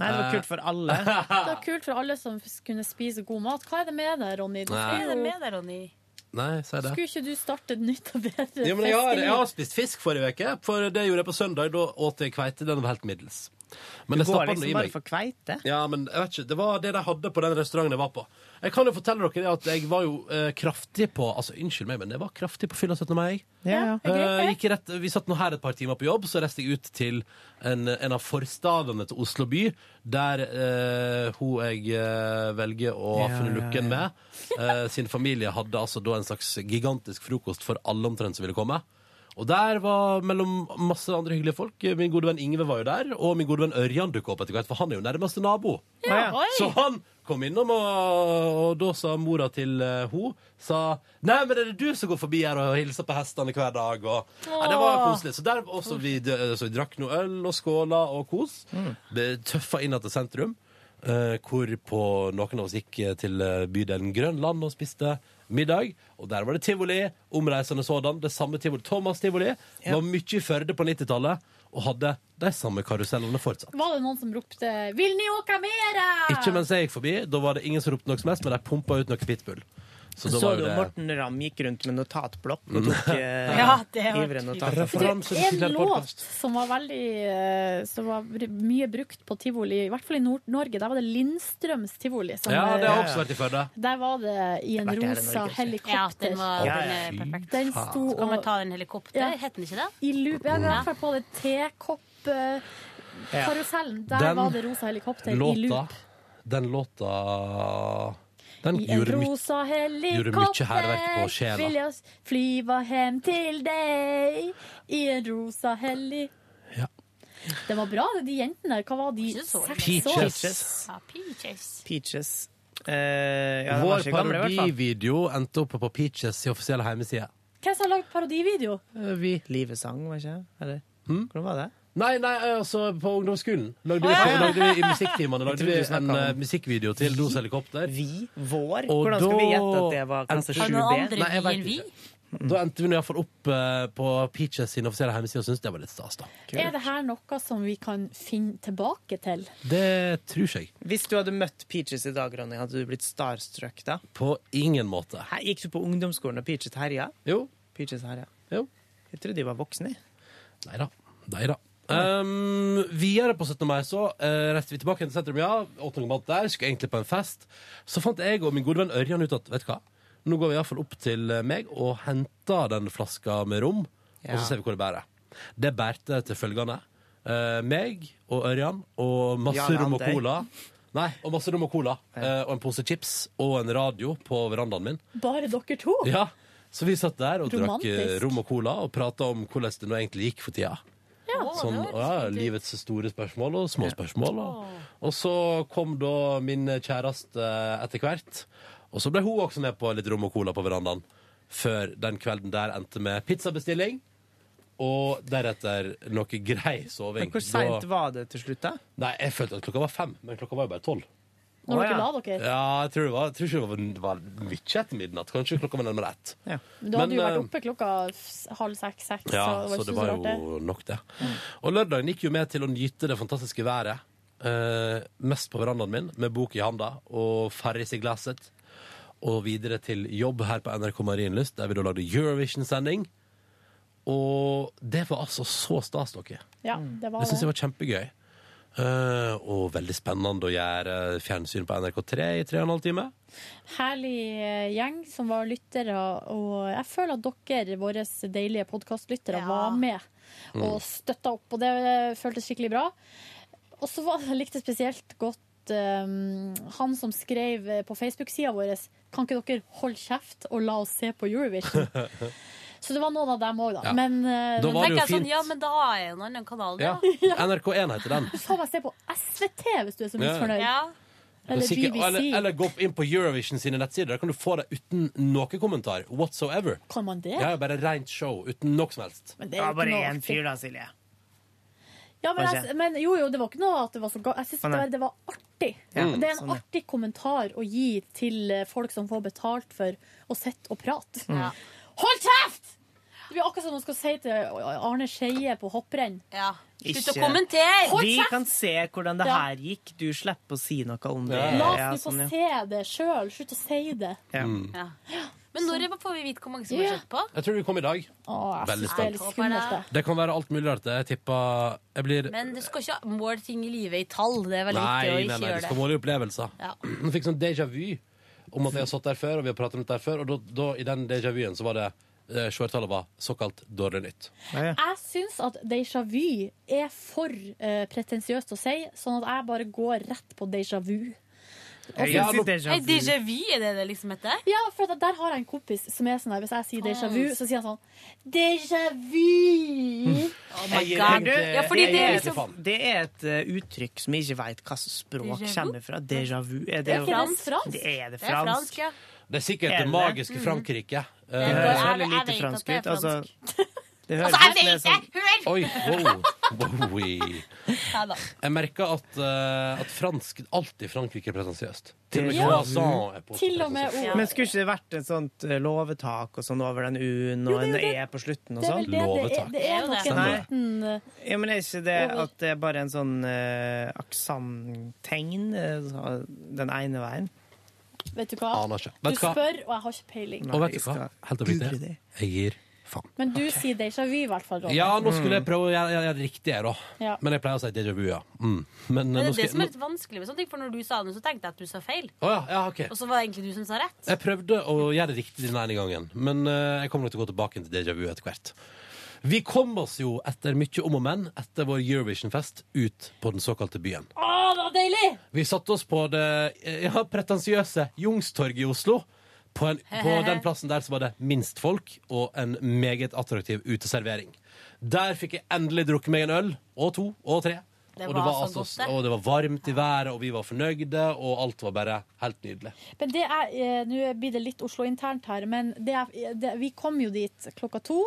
Nei, det var kult for alle. [laughs] Det var kult for alle som kunne spise god mat. Hva er det med deg, Ronny? Hva er det med deg, Ronny? Nei, si det. Skulle ikke du starte et nytt og bedre Ja, men jeg, har, jeg har spist fisk forrige uke, for det gjorde jeg på søndag. Da åt jeg kveite. Den var helt middels. Men Du går liksom bare for kveite. Ja, men jeg vet ikke, Det var det de hadde på den restauranten jeg var på. Jeg kan jo fortelle dere at jeg var jo eh, kraftig på Altså, Unnskyld meg, men jeg var kraftig på fylla 17. mai. Ja, Eh, rett, vi satt nå her et par timer på jobb, så reiste jeg ut til en, en av forstadene til Oslo by, der eh, hun jeg eh, velger å ha Ja, lukken ja. med, eh, sin familie hadde altså da en slags gigantisk frokost for alle omtrent som ville komme. Og der var mellom masse andre hyggelige folk. Min gode venn Ingve var jo der, og min gode venn Ørjan dukka opp etter hvert, for han er jo nærmeste nabo. Ja. Så han kom innom, og, og da sa mora til uh, hun sa Nei, men er det du som går forbi her og hilser på hestene hver dag? Og, ja, det var koselig. Så der også vi, så vi drakk noe øl og skåla og kos. Ble Tøffa inn til sentrum, uh, hvorpå noen av oss gikk til eh, bydelen Grønland og spiste middag. Og der var det tivoli, omreisende sådan. Det samme tivoli. Thomas Tivoli var mye i Førde på 90-tallet og hadde de samme karusellene fortsatt. Var det noen som ropte 'Vil ni åka mera?' Ikke mens jeg gikk forbi. Da var det ingen som ropte noe som helst, men de pumpa ut noe Pitbull. Så da Så var du det Morten Ramm gikk rundt med notatblokk og tok [laughs] eh, Ja, det var ivre notater? En låt som var veldig eh, Som var mye brukt på tivoli, i hvert fall i Nord-Norge. Der var det Lindstrøms tivoli. Som, Ja, det eh, har også vært i Førde. Der var det i en i rosa helikopter. Ja, den, var, Ja, den ja. er perfekt. Den sto Kan man og ta en helikopter? Ja. Het den ikke det? i loop. Ja, i hvert fall på det tekopp-karusellen. Der Den var det rosa helikopter i Låta loop. Den låta Den I en gjorde rosa gjorde mye hærverk på helikopter sjela. vil jeg flyva hjem til deg i en rosa heli... Ja. Det var bra, de jentene der. Hva var de? Ikke så Seks Peaches. år? Peaches. Ja, Peaches. Peaches. Eh, ja, de var Vår ikke gamle, i hvert fall. parodivideo endte oppe på Peaches' i offisielle hjemmeside. Hvem som har lagd parodivideo? Eh, Vi Livesang, var ikke det? Eller? Hvordan var det? Nei, nei, altså på ungdomsskolen lagde vi, lagde vi i musikktimene lagde vi en eh, musikkvideo til Dos helikopter. Vi? Vår? Og Hvordan skal vi da- gjette at det var klasse Har 7B? noen andre Nei, jeg vi vet enn vi? ikke. Da endte vi iallfall opp eh, på Peaches sin offisielle hjemmeside og syntes det var litt stas. da Er det her noe som vi kan finne tilbake til? Det tror jeg. Hvis du hadde møtt Peaches i dag, Ronny, hadde du blitt starstruck da? På ingen måte. Her gikk du på ungdomsskolen og Peaches herja? Jo. Peaches herja. Jo. Jeg trodde de var voksne. Nei da. Nei da. Um, videre på 17. mai så uh, reiste vi tilbake til sentrum. Ja, åttende mat der, skulle egentlig på en fest. Så fant jeg og min gode venn Ørjan ut at vet du hva, nå går vi iallfall opp til eh, meg og henter den flaska med rom, Ja. og så ser vi hvor det bærer. Det bærte til følgende. Uh, meg og Ørjan og masse Jan rom og cola. Nei, og masse rom og cola. Uh, og en pose chips og en radio på verandaen min. Bare dere to? Ja, Så vi satt der og drakk eh, rom og cola og prata om hvordan det nå egentlig gikk for tida. Sånn, ja, livets store spørsmål og små spørsmål. Og, og så kom da min kjæreste etter hvert. Og så ble hun også med på litt rom og cola på verandaen. Før den kvelden der endte med pizzabestilling. Og deretter noe grei soving. Men hvor seint var det til slutt, da? Nei, jeg følte at klokka var fem, men klokka var jo bare tolv. Når dere ja. la dere? Ja, jeg tror, det var, jeg tror ikke det var, det var mye etter midnatt. Kanskje klokka var nærmere ett. Du hadde Men, jo vært eh, oppe klokka halv seks-seks. Ja, så det så var det var så rart, det. jo nok, det. Og lørdagen gikk jo med til å nyte det fantastiske været. Eh, mest på verandaen min, med bok i handa og Farris i glasset. Og videre til jobb her på NRK Marienlyst, der vi da lagde Eurovision-sending. Og det var altså så stas, dere. Ja, det var Det syns jeg var kjempegøy. Eh, og veldig spennende å gjøre fjernsyn på NRK3 i tre og en halv time. Herlig eh, gjeng som var lyttere, og jeg føler at dere, våre deilige podkastlyttere, var med Mm. og støtta opp, og det føltes skikkelig bra. Og så [laughs] likte jeg likte spesielt godt um, han som skrev eh, på Facebook-sida vår Kan ikke dere holde kjeft og la oss se på Eurovision? [laughs] Så det var noen av dem òg, da. Ja. Men eh, Da var det jo Tenker jeg sånn, ja, men da er jo en annen kanal, det. Ja. [laughs] da. NRK1 heter den. du får meg se på SVT hvis du er så misfornøyd. Ja. Eller Sikkert- BBC. eller, eller gå inn på Eurovision sine nettsider. Der kan du få det uten noe kommentar whatsoever. Kan man det? Ja, bare rent show, uten noe som helst. Men det er var bare én fyr, da, Silje. Ja, men, jeg, men jo, jo, det var ikke noe at det var så galt. Jeg syns det, det var artig. Ja, det er en sånn, ja. artig kommentar å gi til eh, folk som får betalt for å sitte og prate. Ja. Hold kjeft! Det blir akkurat som man skal si til Arne Skeie på hopprenn. ja. Slutt å kommentere! Hold Vi kjeft! kan se hvordan det Ja. her gikk. Du slipper å si noe om det. Ja. La oss nå få sånn, ja. se det sjøl. Slutt å si det. Ja. Ja. Men når får vi vite hvor mange som har Ja. sett på? Jeg tror vi kom i dag. Åh, jeg Veldig det er litt skummelt, det. Det kan være alt mulig rart. Jeg tipper Jeg blir Men du skal ikke måle ting i livet i tall. Det er veldig Nei, viktig å nei, ikke nei, du gjøre skal det. måle opplevelser. Ja. Jeg fikk sånn déjà vu om at jeg har stått der før, og vi har pratet om dette her før, og da, da i den déjà vuen så var det eh, var såkalt dårlig nytt. Ja, ja. Jeg syns at déjà vu er for uh, pretensiøst å si, sånn at jeg bare går rett på déjà vu. Jeg Ja, er déjà vu. Er det det liksom heter? Ja, for at der har jeg en kompis som er sånn der hvis jeg sier déjà vu, Ah. så sier han sånn Déjà vu! Oh my God. Ja, fordi det er liksom. Det er et eh, uttrykk som jeg ikke veit hva slags språk kommer fra. Déjà vu. Er Er det, det fransk? fransk? det er det Det er fransk? Det er sikkert Er det magiske Mm. Frankrike. Det Eh, høres jeg- veldig jeg lite vet at fransk det er fransk. Altså, [laughs] det høres Altså, jeg ut som det er vet det! sånn Hør! Oi, wow. Bowie. Ja da. Jeg merker at, uh, at fransk alltid Frankrike er pretensiøst. Til og med Ja. croissant er Til og med pretensiøst. ord. Men skulle ikke det vært et sånt eh, lovetak og sånn over den U-en Jo, og det en E på slutten og sånn? vel det er. Lovetak. Det er Det nok er en liten uh, Ja, men er ikke det at det er bare en sånn uh, aksenttegn uh, den ene veien? Vet du hva? Aner ikke. Du spør, og jeg har ikke peiling. Nei, Og vet du hva? Helt oppriktig. Jeg gir faen. Men du sier déjà vu, i hvert fall. Ronny. Ja, nå skulle jeg prøve å gjøre, gjøre det riktige, da. Ja. Men jeg pleier å si déjà vu, ja. Mm. Men, Men det nå er skal det som er litt vanskelig med sånne ting, for når du sa det, så tenkte jeg at du sa feil. Å ja, ja, ok. Og så var det egentlig du som sa rett. Jeg prøvde å gjøre det riktig den ene gangen, men eh, jeg kommer nok til å gå tilbake til déjà vu etter hvert. Vi kom oss jo etter mye om og men etter vår Eurovision-fest ut på den såkalte byen. Å, det var deilig! Vi satte oss på det eh, ja, pretensiøse Youngstorget i Oslo. På, en, på den plassen der så var det minst folk og en meget attraktiv uteservering. Der fikk jeg endelig drukket meg en øl, og to, og tre. Det og, var altså, godt, det. og det var varmt i været, og vi var fornøyde, og alt var bare helt nydelig. Men det er, eh, Nå blir det litt Oslo-internt her, men det er, det, vi kom jo dit klokka to.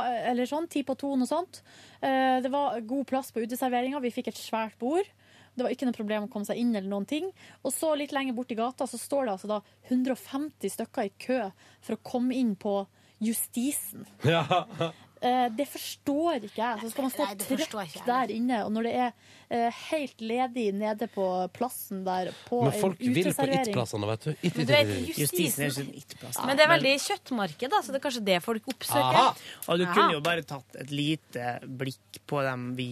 Eller sånn, ti på to, noe sånt. Eh, Det var god plass på uteserveringa. Vi fikk et svært bord. Det var ikke noe problem å komme seg inn. eller noen ting. Og så litt lenger bort i gata så står det altså da 150 stykker i kø for å komme inn på Justisen. [laughs] Ja, eh, det forstår ikke jeg. Så skal man stå Nei, trøkk der inne, og når det er eh, helt ledig nede på plassen der på Men en folk vil på it-plassene, vet du. It, it, it, it. Justisen er ikke it-plass. Men det er veldig kjøttmarked, da, så det er kanskje det folk oppsøker. Aha. Og du kunne jo bare tatt et lite blikk på dem vi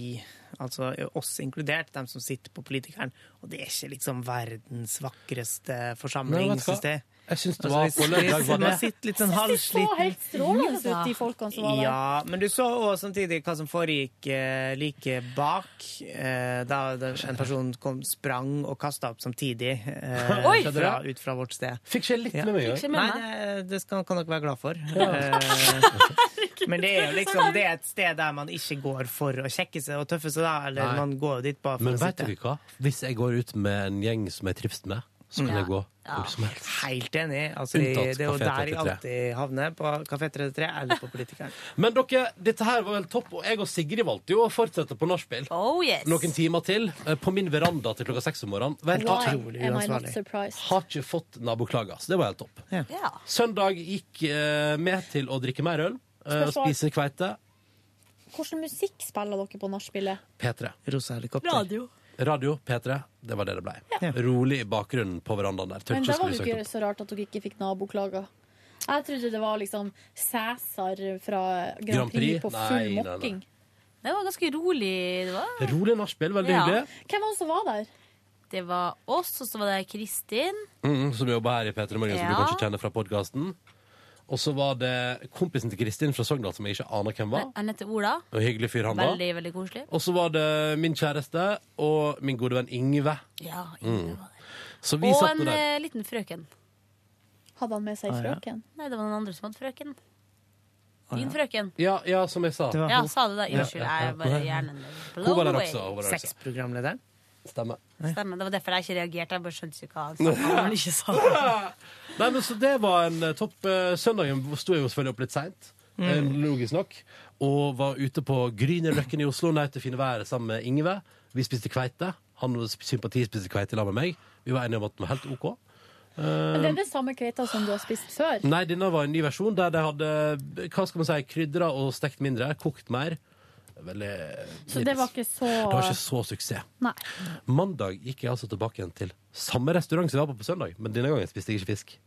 Altså oss inkludert, dem som sitter på politikeren. Og det er ikke liksom verdens vakreste forsamlingssted. Jeg syns det Altså, var altså, på lørdag var det sitter litt sånn Det så helt strålende Ja. ut, de folkene som var der. Ja, men du så også samtidig hva som foregikk eh, like bak. Eh, da en person kom, sprang og kasta opp samtidig eh, Oi! fra, ut fra vårt sted. Fikk ikke litt Ja. med meg òg. Nei, det, det skal, kan dere være glad for. Eh, [laughs] men det er jo liksom det er et sted der man ikke går for å sjekke seg og tøffe seg, da. Eller Nei. man går jo dit bare for Men å vet sitte. dere hva? Hvis jeg går ut med en gjeng som jeg trives med, så kan Ja. jeg gå hvor som helst. Helt enig. Altså, i- Unntatt det er jo Café der jeg 33. alltid havner. På Kafé 33 eller på Politikeren. [laughs] Men dere, dette her var vel topp, og jeg og Sigrid valgte jo å fortsette på nachspiel. Oh yes. Noen timer til eh, på min veranda til klokka seks om morgenen. Vel, Why har, Utrolig am I not uansvarlig. surprised? har ikke fått naboklager, så det var helt topp. Ja. Søndag gikk eh, med til å drikke mer øl, eh, Spørsmål. spise kveite. Hvordan musikk spiller dere på nachspielet? P3. Rosa helikopter. Radio. Radio, P3. Det var det det ble. Ja. Rolig i bakgrunnen på verandaen der. Men det var jo ikke så rart at dere ikke fikk naboklager. Jeg trodde det var liksom Cæsar fra Grand Prix, Grand Prix på Nei, full nei, nei. mokking. Det var ganske rolig. Det var, Rolig nachspiel, veldig Ja. hyggelig. Hvem var det som var der? det var oss, og så var det Kristin. Mm, som jobber her i P3 Morgen, som du kanskje kjenner fra podkasten. Og så var det kompisen til Kristin fra Sogndal, som jeg ikke aner hvem var. Han heter Ola. Og hyggelig fyr han var. Veldig, veldig koselig. Og så var det min kjæreste og min gode venn Ingve. Ja, Mm. Så vi og satt en der. eh, liten frøken. Hadde han med seg Ah, ja. frøken? Nei, det var noen andre som hadde frøken. Ah, Din frøken. Ja, ja, som jeg sa. Det Ja, sa du det? Ja, Unnskyld. ja, ja. Jeg bare hjernen Hun var der også. var også. Sexprogramlederen. Stemmer. Stemmer. Det var derfor jeg ikke reagerte. Jeg bare skjønte ikke hva han sa. han ikke sa [laughs] det. Nei, men så Det var en eh, topp. eh, Søndagen sto jeg jo selvfølgelig opp litt seint, Mm. logisk nok, og var ute på Grünerløkken i Oslo, nøt det fine været sammen med Ingve. Vi spiste kveite. Han hadde sympati spiste kveite sammen med meg. Vi var enige om at den var helt OK. Men det er det samme kveita som du har spist før? Nei, denne var en ny versjon der de hadde hva skal man si, krydra og stekt mindre, kokt mer. Veldig Så det var ikke så Det var ikke så suksess. Nei. Mandag gikk jeg altså tilbake igjen til samme restaurant som jeg var på på søndag, men denne gangen spiste jeg ikke fisk.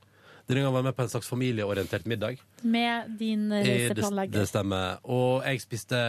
Denne gangen var jeg med på en slags familieorientert middag. Med din reiseplanlegger. Det, reiseplanlegger. det stemmer. Og jeg spiste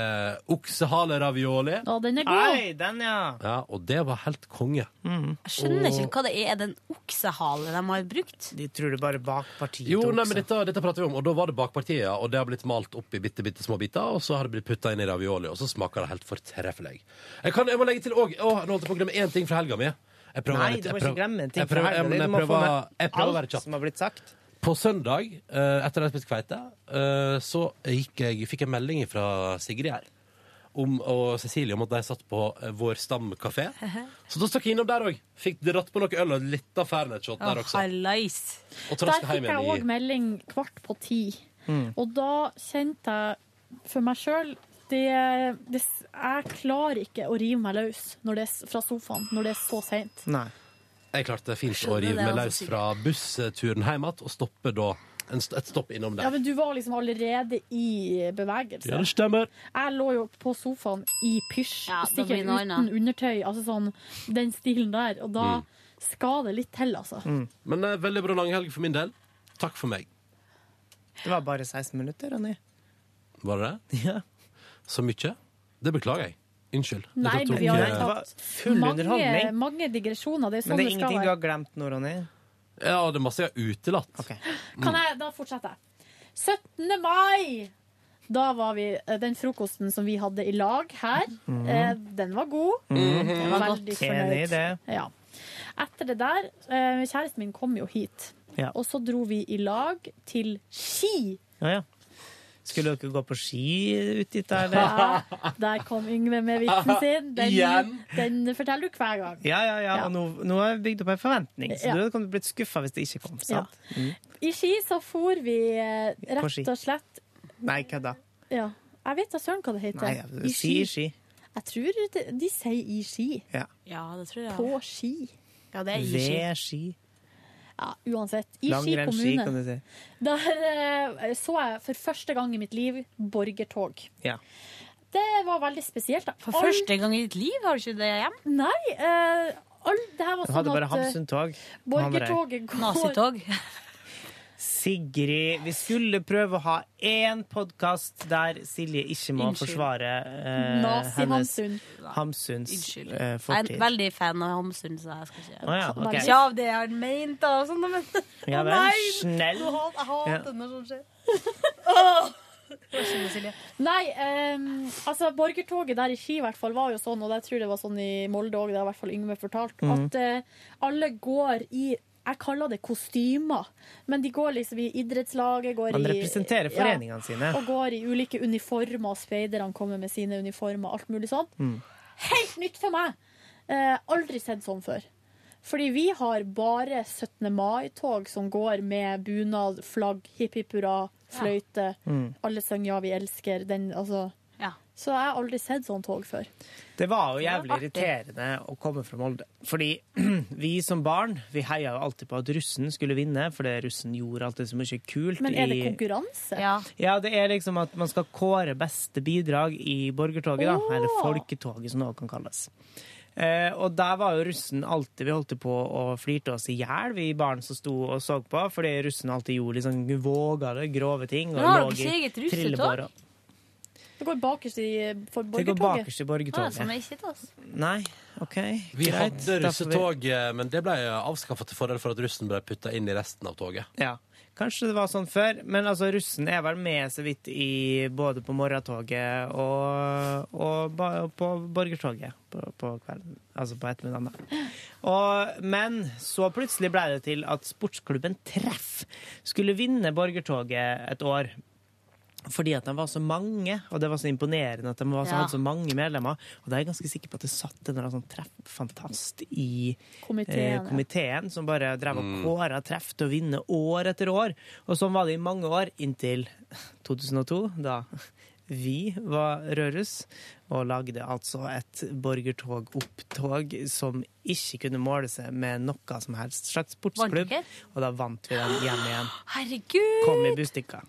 oksehale-ravioli. Å, den er god! Ei, den, ja! Ja, og det var helt konge. Mm. Jeg skjønner ikke hva det er. Er det en oksehale de har brukt? De tror det er bare bakpartiet. Jo, nei, men dette, dette prater vi om, og da var det bakpartiet, ja, og det har blitt malt opp i bitte, bitte små biter, og så har det blitt putta inn i ravioli, og så smaker det helt fortreffelig. Jeg, kan, jeg må legge til òg Å, nå holdt jeg på å glemme én ting fra helga mi. Jeg prøver Nei, du må ikke glemme en ting jeg prøver- jeg- Du jeg prøver- Jeg prøver å være kjapp. som har blitt sagt. På søndag, eh, etter at jeg spiste kveite, eh, så gikk jeg, fikk jeg melding fra Sigrid her om, og Cecilie om at de satt på eh, vår stamkafé. Så da stakk jeg innom der òg. Fikk dratt på noe øl og litt av Fernet-shot der også. Oh, Og Der fikk jeg òg i melding kvart på ti. Mm. Og da kjente jeg for meg sjøl det, det, Jeg klarer ikke å rive meg løs når det er, fra sofaen når det er så seint. Jeg klarte fint å rive meg altså, løs fra bussturen hjem igjen og stoppe da et stopp innom der. Ja, men Du var liksom allerede i bevegelse. Ja, det stemmer. Jeg lå jo på sofaen i pysj, Ja, sikkert uten undertøy. Altså sånn, Den stilen der. Og da Mm. skal det litt til, altså. Men uh, veldig bra langhelg for min del. Takk for meg. Det var bare 16 minutter, Ronny. Var det det? Ja. Så mye? Det beklager jeg. Unnskyld. Nei, Dette vi har full mange, mange digresjoner. Det er sånn Men det er det ingenting du har glemt nå, Ronny? Ja, det er masse jeg har utelatt. Kan jeg, da fortsetter jeg. 17. mai! Da var vi eh, Den frokosten som vi hadde i lag her, mm. eh, den var god. Mhm. Jeg var veldig fornøyd. Ja. Etter det der eh, Kjæresten min kom jo hit. Ja. Og så dro vi i lag til Ski. Ja, ja. Skulle dere gå på ski ut dit, eller? Ja, der kom Yngve med vitsen sin. Den, den forteller du hver gang. Ja, ja, ja. Ja. Og nå, nå har jeg bygd opp en forventning, så Ja. du hadde blitt skuffa hvis det ikke kom. sant? Mm. I Ski så for vi eh, ski. rett og slett Nei, kødda. Ja. Jeg vet da søren hva det heter. Nei, i ski. Jeg tror de, de sier i ski. Ja. Ja, det tror jeg. På ski. Ja, det er i ski. Ved ski. Ja, uansett. I Ski kommune. du si. Der eh, så jeg for første gang i mitt liv borgertog. Ja. Det var veldig spesielt. da. For første gang i ditt liv? Har du ikke det hjem? Nei. Uh, all, det her var Du sånn hadde bare at eh, Hamsun-tog. Borgertoget går Nazitog. [laughs] Sigrid, vi skulle prøve å ha én podkast der Silje ikke må Innskyld. forsvare eh, Nazi-Hamsun. hennes Hamsuns Unnskyld. eh, Jeg er fortid. veldig fan av Hamsun, så jeg skal ikke Å ja, ok. Ikke av det jeg har ment, da, og sånn, men Ja Å vel, nei! snell. Jeg hater- Jeg Ja. når sånt skjer. Åh! Vær så god, Silje. Nei, ehm, altså borgertoget der i Ski i hvert fall var jo sånn, og jeg tror det var sånn i Molde òg, det har i hvert fall Yngve fortalt, Mhm. at eh, alle går i jeg kaller det kostymer, men de går liksom i idrettslaget går Man i, representerer ja, foreningene sine. og går i ulike uniformer, og speiderne kommer med sine uniformer, alt mulig sånt. Mm. Helt nytt for meg! Eh, aldri sett sånn før. Fordi vi har bare 17. mai-tog som går med bunad, flagg, hipp hipp hurra, fløyte. Mm. Alle synger 'Ja, vi elsker'. Den, altså. Så jeg har aldri sett sånn tog før. Det var jo jævlig var irriterende å komme fra Molde. Fordi [clears throat] vi som barn vi heia jo alltid på at russen skulle vinne, fordi russen gjorde alltid så mye kult. Men er det i- konkurranse? Ja, det er liksom at man skal kåre beste bidrag i borgertoget, da. Oh. Eller folketoget, som det også kan kalles. Eh, og der var jo russen alltid Vi holdt på å flirte oss i hjel, vi barn som sto og så på, fordi russen alltid gjorde litt sånn vågale, grove ting. Og ja, lå i eget russetog? trillebår og- Det går bakerst i for Det går borgertoget. bakerst i borgertoget. Ah, som er ikke til oss. Nei, OK. Vi greit. hadde Da får russetog, eh, men det ble avskaffa til fordel for at russen ble putta inn i resten av toget. Ja. Kanskje det var sånn før, men altså russen er vel med så vidt i både på morgentoget og, og og på borgertoget på, på kvelden. Altså på ettermiddagen. Og, men så plutselig ble det til at sportsklubben Treff skulle vinne borgertoget et år. Fordi at de var så mange, og det var så imponerende at de var så, Ja. hadde så mange medlemmer. Og da er jeg ganske sikker på at det satt en sånn treffantast i Komiteen, eh, ja. som bare drev og Mm. kåra treff til å vinne år etter år. Og sånn var det i mange år, inntil 2002, da vi var Rørus og lagde altså et borgertog-opptog som ikke kunne måle seg med noe som helst slags sportsklubb. Og da vant vi den hjem igjen. Herregud! Kom i Bustika.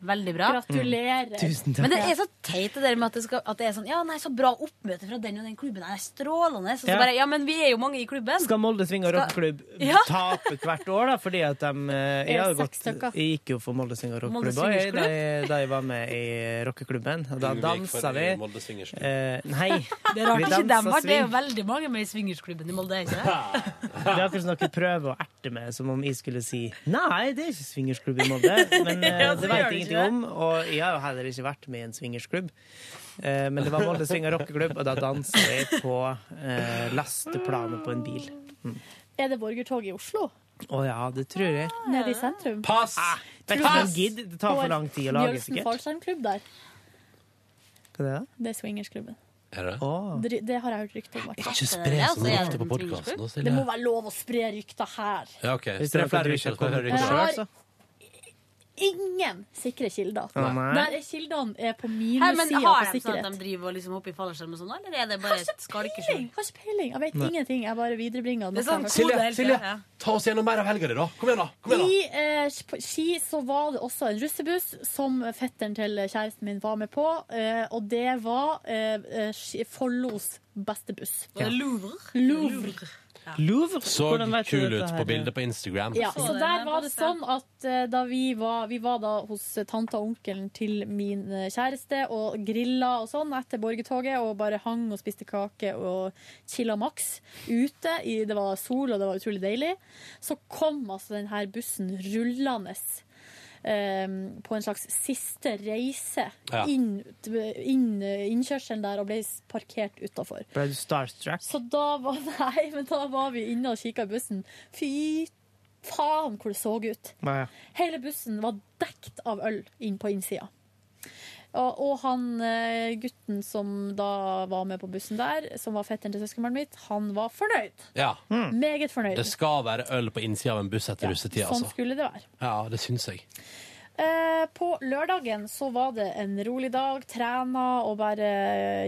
Veldig bra. Gratulerer. Mm. Tusen takk. Men det er så teit det der med at det, skal, at det er sånn Ja, nei, så bra oppmøte fra den og den klubben. Det er strålende. Så, så Ja. bare, ja, men vi er jo mange i klubben. Skal Molde Sving og Skal- rockeklubb [laughs] Ja. tape hvert år, da? Fordi at de eh, Jeg, gått, jeg gikk jo for Molde Sving og Molde rockeklubb da, da jeg var med i rockeklubben. Og da dansa vi. Molde Swingersklubb. Eh, nei. [laughs] Det er rart ikke dem har. Det er jo veldig mange med i swingersklubben i Molde, er ikke det? [laughs] Det er akkurat som dere prøver å erte meg som om jeg skulle si Nei, det er ikke swingersklubb i Molde. Men eh, det veit jeg ingenting om. Og jeg har jo heller ikke vært med i en swingersklubb. Eh, men det var Molde Sving og rockeklubb, og da dansa vi på eh, lasteplanet på en bil. Mm. Er det borgertog i Oslo? Å ja, det tror jeg. Nede i sentrum? Pass! Vet ikke om gidder. Det tar for lang tid å lage, sikkert. fallskjermklubb der. Hva er det? Det er swingersklubben. Er det? Det, det har jeg hørt rykter om. Ikke spre sånne mye rykter på podkasten. Det må være lov å spre rykter her. Ja, OK. Spre er flere rykter. Jeg har så. Ingen sikre kilder. Å, nei. Der er kildene er på minussida på sikkerhet. Har de sånn at de driver og liksom hopper i fallskjerm og sånn, eller er det bare et skalkeskjul? Har ikke peiling. Jeg vet Nei. ingenting. Jeg bare viderebringer Det er sånn. Silje, Silje, ja. ta oss gjennom mer av helga di, da. Kom igjen, da. Kom igjen, da. I eh, på Ski så var det også en russebuss som fetteren til kjæresten min var med på. Eh, og det var eh, eh, Follos beste buss. Det Louvre? Louvre. Louvre? Så kul ut på bildet på Instagram. Ja, Så der var det sånn at eh, da vi var, vi var da hos tante og onkelen til min eh, kjæreste og grilla og sånn etter borgertoget og bare hang og spiste kake og chilla maks ute. I, det var sol og det var utrolig deilig. Så kom altså den her bussen rullende. Eh, på en slags siste reise Ja. inn, inn innkjørselen der og ble parkert utafor. Ble du starstruck? Så da var, [laughs] nei, men da var vi inne og kikka i bussen. Fy faen hvor det så ut. Nei. Hele bussen var dekt av øl inn på innsida. Og, og han eh, gutten som da var med på bussen der, som var fetteren til søskenbarnet mitt, han var fornøyd. Ja. Meget fornøyd. Det skal være øl på innsida av en buss etter russetid, Sånn altså. skulle det være. Ja, det syns jeg. Eh, på lørdagen så var det en rolig dag. Trena og bare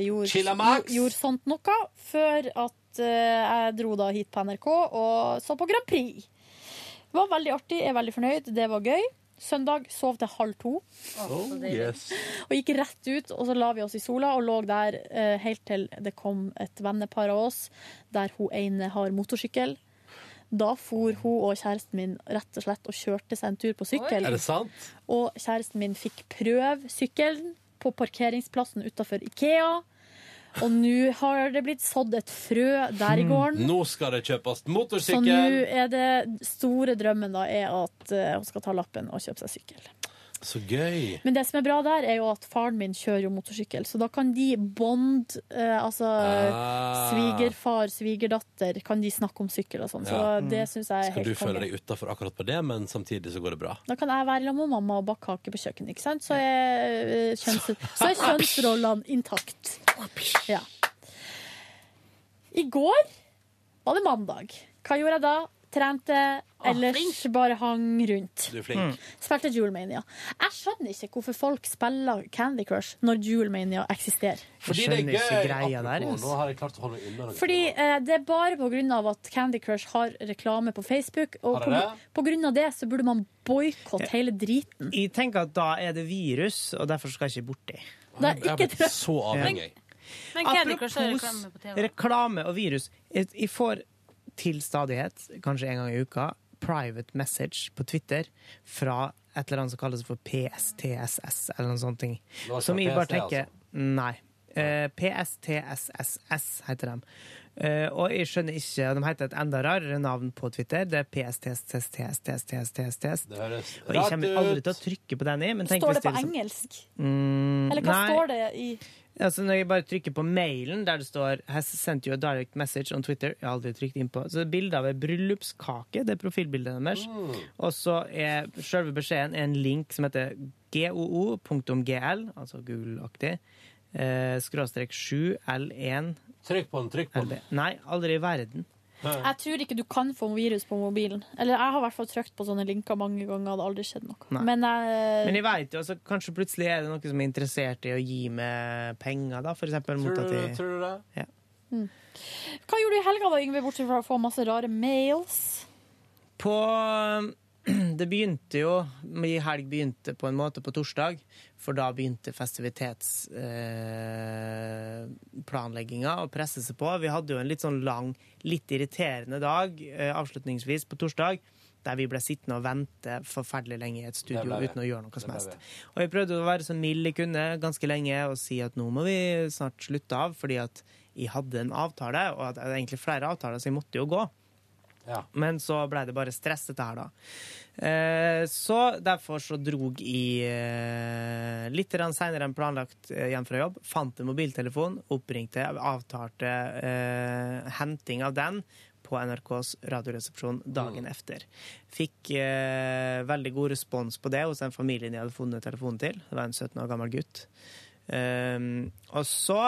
gjorde, gjorde sånt noe. Før at eh, jeg dro da hit på NRK og så på Grand Prix. Det var veldig artig, jeg er veldig fornøyd. Det var gøy. Søndag sov til halv to. Oh, yes. Og gikk rett ut, og så la vi oss i sola og lå der eh, helt til det kom et vennepar av oss der hun ene har motorsykkel. Da for hun og kjæresten min rett og slett og kjørte seg en tur på sykkel. Er det sant? Og kjæresten min fikk prøve sykkelen på parkeringsplassen utafor Ikea. Og nå har det blitt sådd et frø der i gården. Nå skal det kjøpes motorsykkel! Så nå er det store drømmen da er at eh, hun skal ta lappen og kjøpe seg sykkel. Så gøy. Men det som er bra der, er jo at faren min kjører jo motorsykkel, så da kan de bond eh, Altså Ah. svigerfar, svigerdatter, kan de snakke om sykkel og sånn. Så Ja. det syns jeg er Skal du helt føle deg utafor akkurat på det, men samtidig så går det bra? Da kan jeg være sammen med mamma og bake kake på kjøkkenet, ikke sant? Så er, eh, kjønns, så er kjønnsrollene intakt. Ja. I går var det mandag. Hva gjorde jeg da? Trente, ellers bare hang rundt. Du er flink. Spilte Jewelmania. Jeg skjønner ikke hvorfor folk spiller Candy Crush når Jewelmania eksisterer. Fordi det er gøy. Apropos, nå har jeg klart å holde meg unna. Fordi eh, det er bare på grunn av at Candy Crush har reklame på Facebook, og på, det det? på grunn av det så burde man boikotte hele driten. Jeg tenker at da er det virus, og derfor skal jeg ikke borti. Det er ikke blitt så avhengig. Men Candy Crush har Apropos reklame på TV. reklame og virus. Jeg jeg får til stadighet, kanskje en gang i uka, private message på Twitter fra et eller annet som kalles for PSTSS, eller noen sånne ting. Som jeg bare tenker tenker Nei. Eh, PSTSSS heter de. Eh, og jeg skjønner ikke De heter et enda rarere navn på Twitter. Det er PSTSSTSTSTSTSTS. Og jeg kommer aldri til å trykke på den i. Står det på liksom- engelsk? Mm, Eller hva nei. står det i Altså Når jeg bare trykker på mailen der det står Has sent you a direct message on Twitter. Jeg har aldri trykt inn på. Så det er bilde av en bryllupskake Det er profilbildet deres. Og så er selve beskjeden en link som heter goo.gl Altså Google-aktig eh, Skråstrek 7 L1 Trykk på den, trykk på den. Nei, aldri i verden Jeg tror ikke du kan få virus på mobilen. Eller jeg har i hvert fall trykt på sånne linker mange ganger, det har aldri skjedd noe. Nei. Men jeg, Men jeg vet jo, altså, kanskje plutselig er det noe som er interessert i å gi meg penger, da, for eksempel. mot Tror du- tror du det? Ja. Mm. Hva gjorde du i helga, da, Yngve, bortsett fra å få masse rare mails? På [clears throat] Det begynte jo Min helg begynte på en måte på torsdag, for da begynte festivitetsplanlegginga å presse seg på. Vi hadde jo en litt sånn lang, litt irriterende dag eh, avslutningsvis på torsdag. Der vi ble sittende og vente forferdelig lenge i et studio uten å gjøre noe som helst. Og jeg prøvde å være så mild jeg kunne ganske lenge og si at nå må vi snart slutte av, fordi at jeg hadde en avtale, og at jeg hadde egentlig flere avtaler, så jeg måtte jo gå. Men så ble det bare stress dette her, da. Eh, så derfor så drog jeg eh, litt seinere enn planlagt eh, hjem fra jobb. Fant en mobiltelefon, oppringte, avtalte eh, henting av den på NRKs radioresepsjon dagen efter. Fikk eh, veldig god respons på det hos den familien jeg hadde funnet telefonen til. Det var en 17 år gammel gutt. Um, og så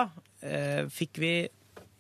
eh, fikk vi,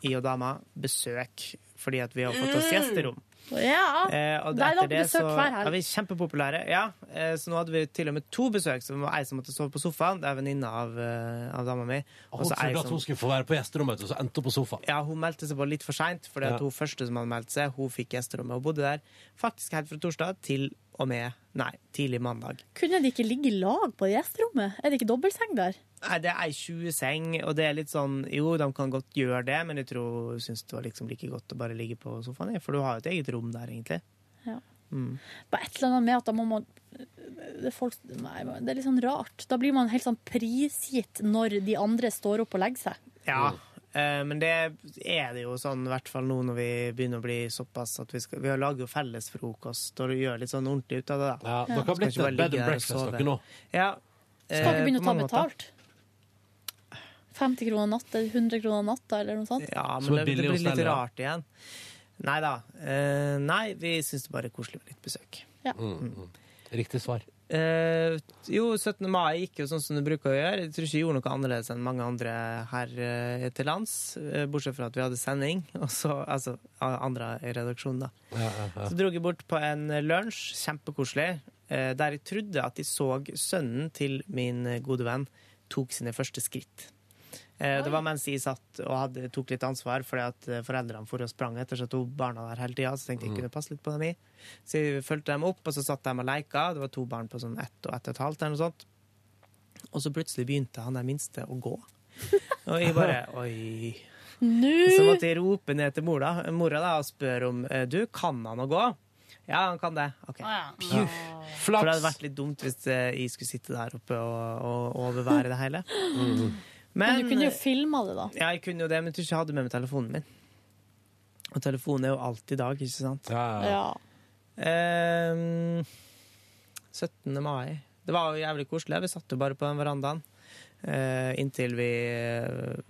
jeg og dama, besøk fordi at vi har fått oss Mm. gjesterom. Ja. Eh, og Der hadde vi det besøk hver helg. er vi kjempepopulære. Ja, eh, så nå hadde vi til og med to besøk. Så det var ei som måtte sove på sofaen. Det er venninna av, uh, av dama mi. Hun trodde som... at hun skulle få være på gjesterommet, og så endte hun på sofaen. ja, hun meldte seg på litt for seint, for Ja. hun første som hadde meldt seg, hun fikk gjesterommet og bodde der faktisk helt fra torsdag til og med nei, tidlig mandag. Kunne de ikke ligge i lag på gjesterommet? Er det ikke dobbeltseng der? Nei, Det er ei 20-seng, og det er litt sånn Jo, de kan godt gjøre det, men jeg tror syns det var liksom like godt å bare ligge på sofaen, for du har jo et eget rom der, egentlig. Ja. Mm. Bare et eller annet med at da må man det er, folk, nei, det er litt sånn rart. Da blir man helt sånn prisgitt når de andre står opp og legger seg. Ja, men det er det jo sånn, i hvert fall nå når vi begynner å bli såpass at vi, skal, vi lager jo felles frokost og gjør litt sånn ordentlig ut av det. da. Ja, dere har blitt et bed and breakfast, dere nå. Ja. Skal ikke eh, begynne å ta betalt. 50 kroner natta, 100 kroner natta, eller noe sånt. Ja, men det, det blir litt rart igjen. Nei da. Eh, nei, vi syns det bare er koselig med litt besøk. Ja. Mm, mm. Riktig svar. Eh, jo, 17. mai gikk jo sånn som det bruker å gjøre. Jeg tror ikke jeg gjorde noe annerledes enn mange andre her eh, til lands. eh, bortsett fra at vi hadde sending, [laughs] og så, altså andre i redaksjonen, da. Ja, ja, ja. Så dro jeg bort på en lunsj, kjempekoselig, der jeg trodde at jeg så sønnen til min gode venn tok sine første skritt. Eh, Det var mens jeg satt og hadde, tok litt ansvar fordi at eh, foreldrene for og sprang etter så to barna der hele tida. Så tenkte jeg Mm. kunne passe litt på dem i. Så jeg fulgte dem opp, og så satt de og leika. Det var to barn på sånn ett og ett og et halvt eller noe sånt. Og så plutselig begynte han der minste å gå. [laughs] Og jeg bare Oi. Så måtte jeg rope ned til mora, mora da, og spørre om eh, Du, kan han å gå? Ja, han kan det. OK. Phew. For det hadde vært litt dumt hvis jeg skulle sitte der oppe og, og overvære det hele. Men, du kunne jo filma det, da. Ja, jeg kunne jo det, men jeg tror ikke jeg hadde med meg telefonen min. Og telefonen er jo alt i dag, ikke sant? Ja. Ehm, 17. mai. Det var jo jævlig koselig. Vi satt jo bare på den verandaen. Uh, inntil vi uh,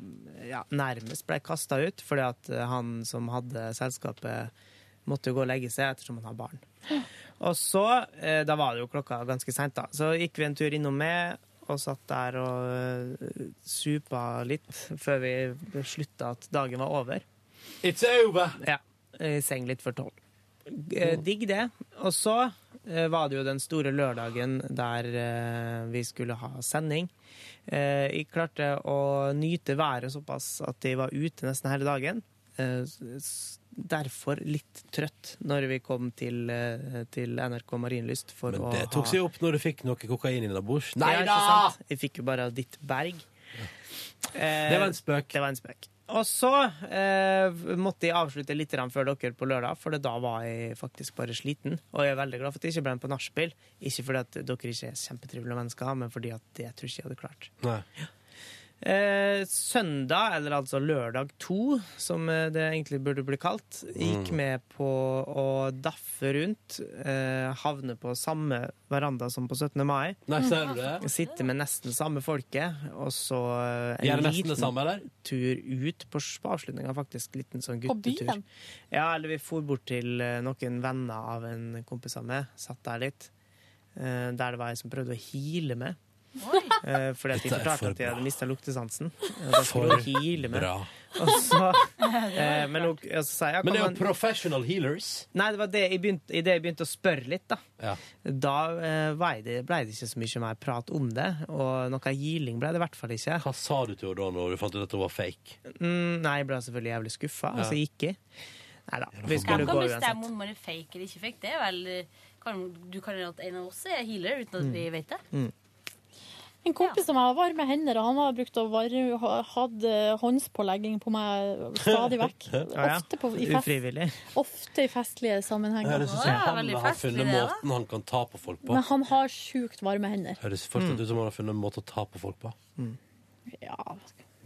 ja, nærmest ble kasta ut, fordi at eh, han som hadde selskapet, måtte jo gå og legge seg ettersom han har barn. Og så, uh, da var det jo klokka ganske seint, da. Så gikk vi en tur innom meg og satt der og eh, supa litt før vi beslutta at dagen var over. It's over! Ja. I seng litt for tolv. Eh, Digg det. Og så eh, var det jo den store lørdagen der vi skulle ha sending. Jeg klarte å nyte været såpass at jeg var ute nesten hele dagen. Eh, Derfor litt trøtt når vi kom til, eh, til NRK Marienlyst for Men å det tok seg opp når du fikk noe kokain innabords. Nei da! Jeg fikk jo bare ditt berg. Eh, Det var en spøk. Det var en spøk. Og så eh, måtte jeg avslutte litt før dere på lørdag, for da var jeg faktisk bare sliten. Og jeg er veldig glad for at jeg ikke ble med på nachspiel. Ikke fordi at dere ikke er kjempetrivelige mennesker, men fordi at det tror jeg ikke jeg hadde klart. Nei. Eh, søndag, eller altså lørdag to, som eh, det egentlig burde bli kalt, gikk Mm. med på å daffe rundt, eh, havne på samme veranda som på 17. mai. Nei, ser du det? Sitte med nesten samme folket, og så eh, en liten det samme, eller? tur ut på, på avslutninga, faktisk. Liten sånn guttetur. Ja, eller vi for bort til eh, noen venner av en kompis av meg, satt der litt. eh, Der det var ei som prøvde å hile med. Eh, fordi at de fortalte for at de hadde bra. mista luktesansen. Og da skulle For hun hile med. bra. Og så, [laughs] eh, men hun, og så sa jeg, Men det er jo man- professional healers. Nei, det var det jeg begynte, i det jeg begynte å spørre litt, da. Ja. Da eh, det, ble det ikke så mye mer prat om det, og noe healing ble det i hvert fall ikke. Hva sa du til henne da når du fant ut at hun var fake? Mm, nei, jeg ble selvfølgelig jævlig skuffa, Ja. og så gikk jeg. Nei da, vi skulle kan bestemme om man er fake eller ikke fake. Det er vel kan, Du kan jo at en av oss er healer uten at Mm. vi vet det. En kompis som har varme hender, og han har brukt å varme, ha- hatt eh, håndspålegging på meg stadig vekk. [laughs] Ja, ja. Ofte, på, i fest, Ufrivillig. ofte i festlige sammenhenger. Høres ut som han har funnet måten han kan ta på folk på. Men han har sjukt varme hender. Høres fortsatt ut som han har funnet en måte å ta på folk på. Ja.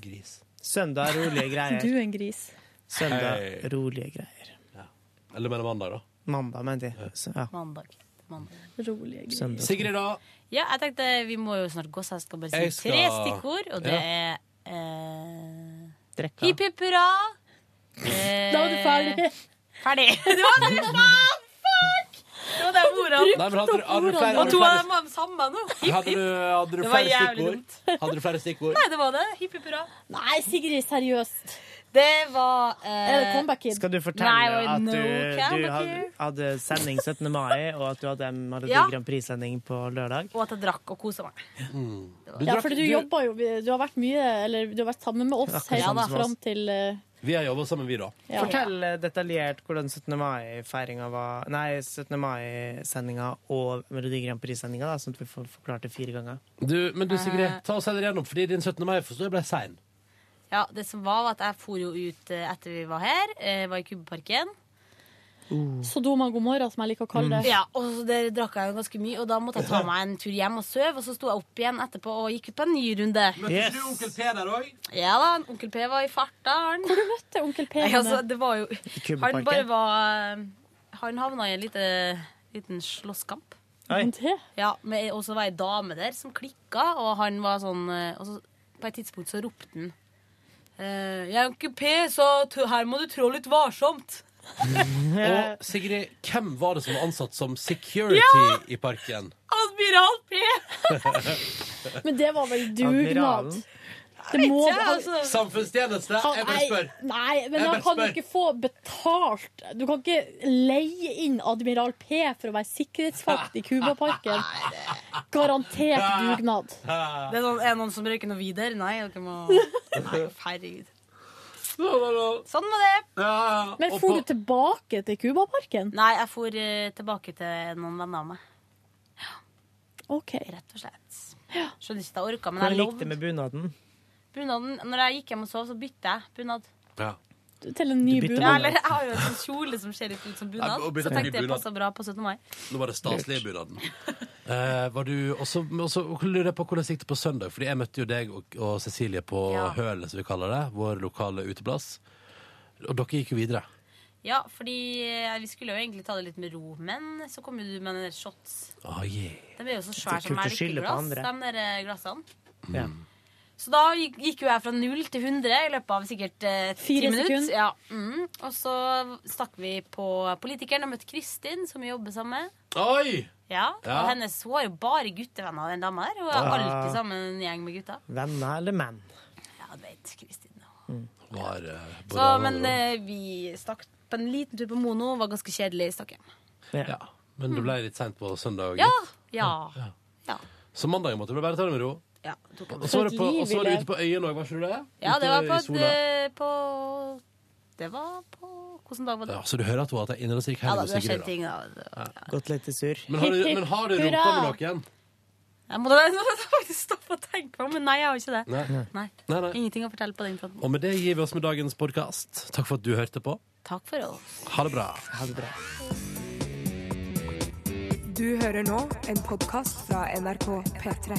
Gris. Søndag rolige [laughs] greier. Du er en gris. Søndag rolige greier. Eller mener mandag, da. Mandag, mente jeg. Ja. Mandag. Mandag. Rolige greier. Søndag. Sigrid, da? Ja, jeg tenkte vi må jo snart gå, så jeg skal bare si Jeg skal- tre stikkord. Og det Ja. er eh, Drekka. hipp hipp hurra. Eh, Da var du ferdig. Ferdig. [laughs] Det var du, faen! Fuck! Det var de ordene. Nei, men hadde du- hadde du flere- Og to av dem var de samme nå. Hipp, Hadde hipp. du, hadde du Det var flere jævlig stikkord? Hadde du flere stikkord? Nei, det var det. Hipp hipp hurra. Nei, Sigrid, seriøst. Det var eh, Er det comeback kid? Skal du fortelle Nei, at no du, du hadde, hadde sending 17. mai, og at du hadde Melodi Ja. Grand Prix-sending på lørdag? Og at jeg drakk og kosa meg. Ja, for du jobba jo Du har vært mye Eller du har vært sammen med oss helt ja, fram til uh, Vi har jobba sammen, vi, da. Ja. Fortell eh, detaljert hvordan 17. mai-sendinga var Nei, 17. mai-sendinga og Melodi Grand Prix-sendinga, sånn at vi får forklart det fire ganger. Du, men du, Eh. Sigrid, ta oss heller gjennom, fordi din 17. mai forstår jeg ble sein. Ja, det som var, var at jeg for jo ut eh, etter vi var her. Jeg Var i Kubeparken. Kubbeparken. Sodoma Gomorra, som jeg liker å kalle det. Ja, og der drakk jeg jo ganske mye, og da måtte jeg ta meg en tur hjem og sove. Og så sto jeg opp igjen etterpå og gikk ut på en ny runde. Møtte du onkel P der òg? Ja da, onkel P var i farta, han. Hvor du møtte onkel P? Nei, altså, det var jo Han bare var Han havna i en lite, liten slåsskamp. Ja, Og så var ei dame der som klikka, og han var sånn eh, Og så på et tidspunkt så ropte han eh, Jeg er ikke P, så her må du trå litt varsomt. [laughs] Og [laughs] Sigrid, hvem var det som var ansatt som security Ja! i parken? Admiral P! [laughs] Men det var vel dugnad? Det må altså. Samfunnstjeneste? Han- Jeg bare spør. Nei, men Jeg han kan jo ikke få betalt. Du kan ikke leie inn Admiral P for å være sikkerhetsvakt i Cubaparken. [laughs] Garantert dugnad. [laughs] Det er, noen, er det noen som røyker noe videre? Nei, dere må [laughs] Nei, herregud. Sånn var det. Men for du tilbake til Cubaparken? Nei, jeg for eh, tilbake til noen venner av meg. OK. Rett og slett. Skjønner ikke at jeg orka, men jeg gikk det lovde. med bunaden? Bunaden, når jeg gikk hjem og sov, så bytta jeg bunad. Ja. Til en ny bunad. Ja, eller jeg har jo en sånn kjole som ser litt ut som bunad. Ja, Så tenkte jeg passa bra på 17. mai. Nå var det staselige bunaden. [laughs] Eh, var du også, så også lurer jeg på hvordan det gikk det på søndag? Fordi jeg møtte jo deg og, og Cecilie på Ja. Hølet, som vi kaller det. Vår lokale uteplass. Og dere gikk jo videre. Ja, fordi eh, vi skulle jo egentlig ta det litt med ro, men så kom jo du med den der shots. Oh, yeah. De er jo så svære som er andre. de der eh, glassene. Ja. Så da gikk, jo jeg fra null til 100 i løpet av sikkert eh, ti minutter. Ja. Mm. Og så stakk vi på Politikeren og møtte Kristin, som vi jobber sammen med. Oi! Ja, Ja. Og hennes, hun har jo bare guttevenner, den dama der. Hun er alltid sammen med en gjeng med gutta. Venner eller menn? Ja, du vet, Kristin. Var, bra. Så, men uh, vi stakk på en liten tur på Mono. Var ganske kjedelig. Stakk hjem. ja. Men det ble litt seint på søndag. Ja. Ja. Ja. Ja. Så mandagen måtte du bare ta det med ro. Ja. tok Og så var, det på, og så var det ute på øyen òg, var ikke du det? Ja, det Ute var i på, sola. det, på Det var på Hvilken dag var det? Ja, så du hører at hun har hatt ei innholdsrik Ja, helg da, hos det har Sigrid? skjedd da. ting, da. Gått litt i surr. Men har du, men har du [laughs] rumpa med noen? Jeg må da [laughs] nå må jeg faktisk stoppe og tenke på, men nei, jeg har ikke det. Nei. Nei. Nei, nei. Ingenting å fortelle på den fronten. Og med det gir vi oss med dagens podkast. Takk for at du hørte på. Takk for oss. Ha det bra. Ha det bra. Du hører nå en podkast fra NRK P3.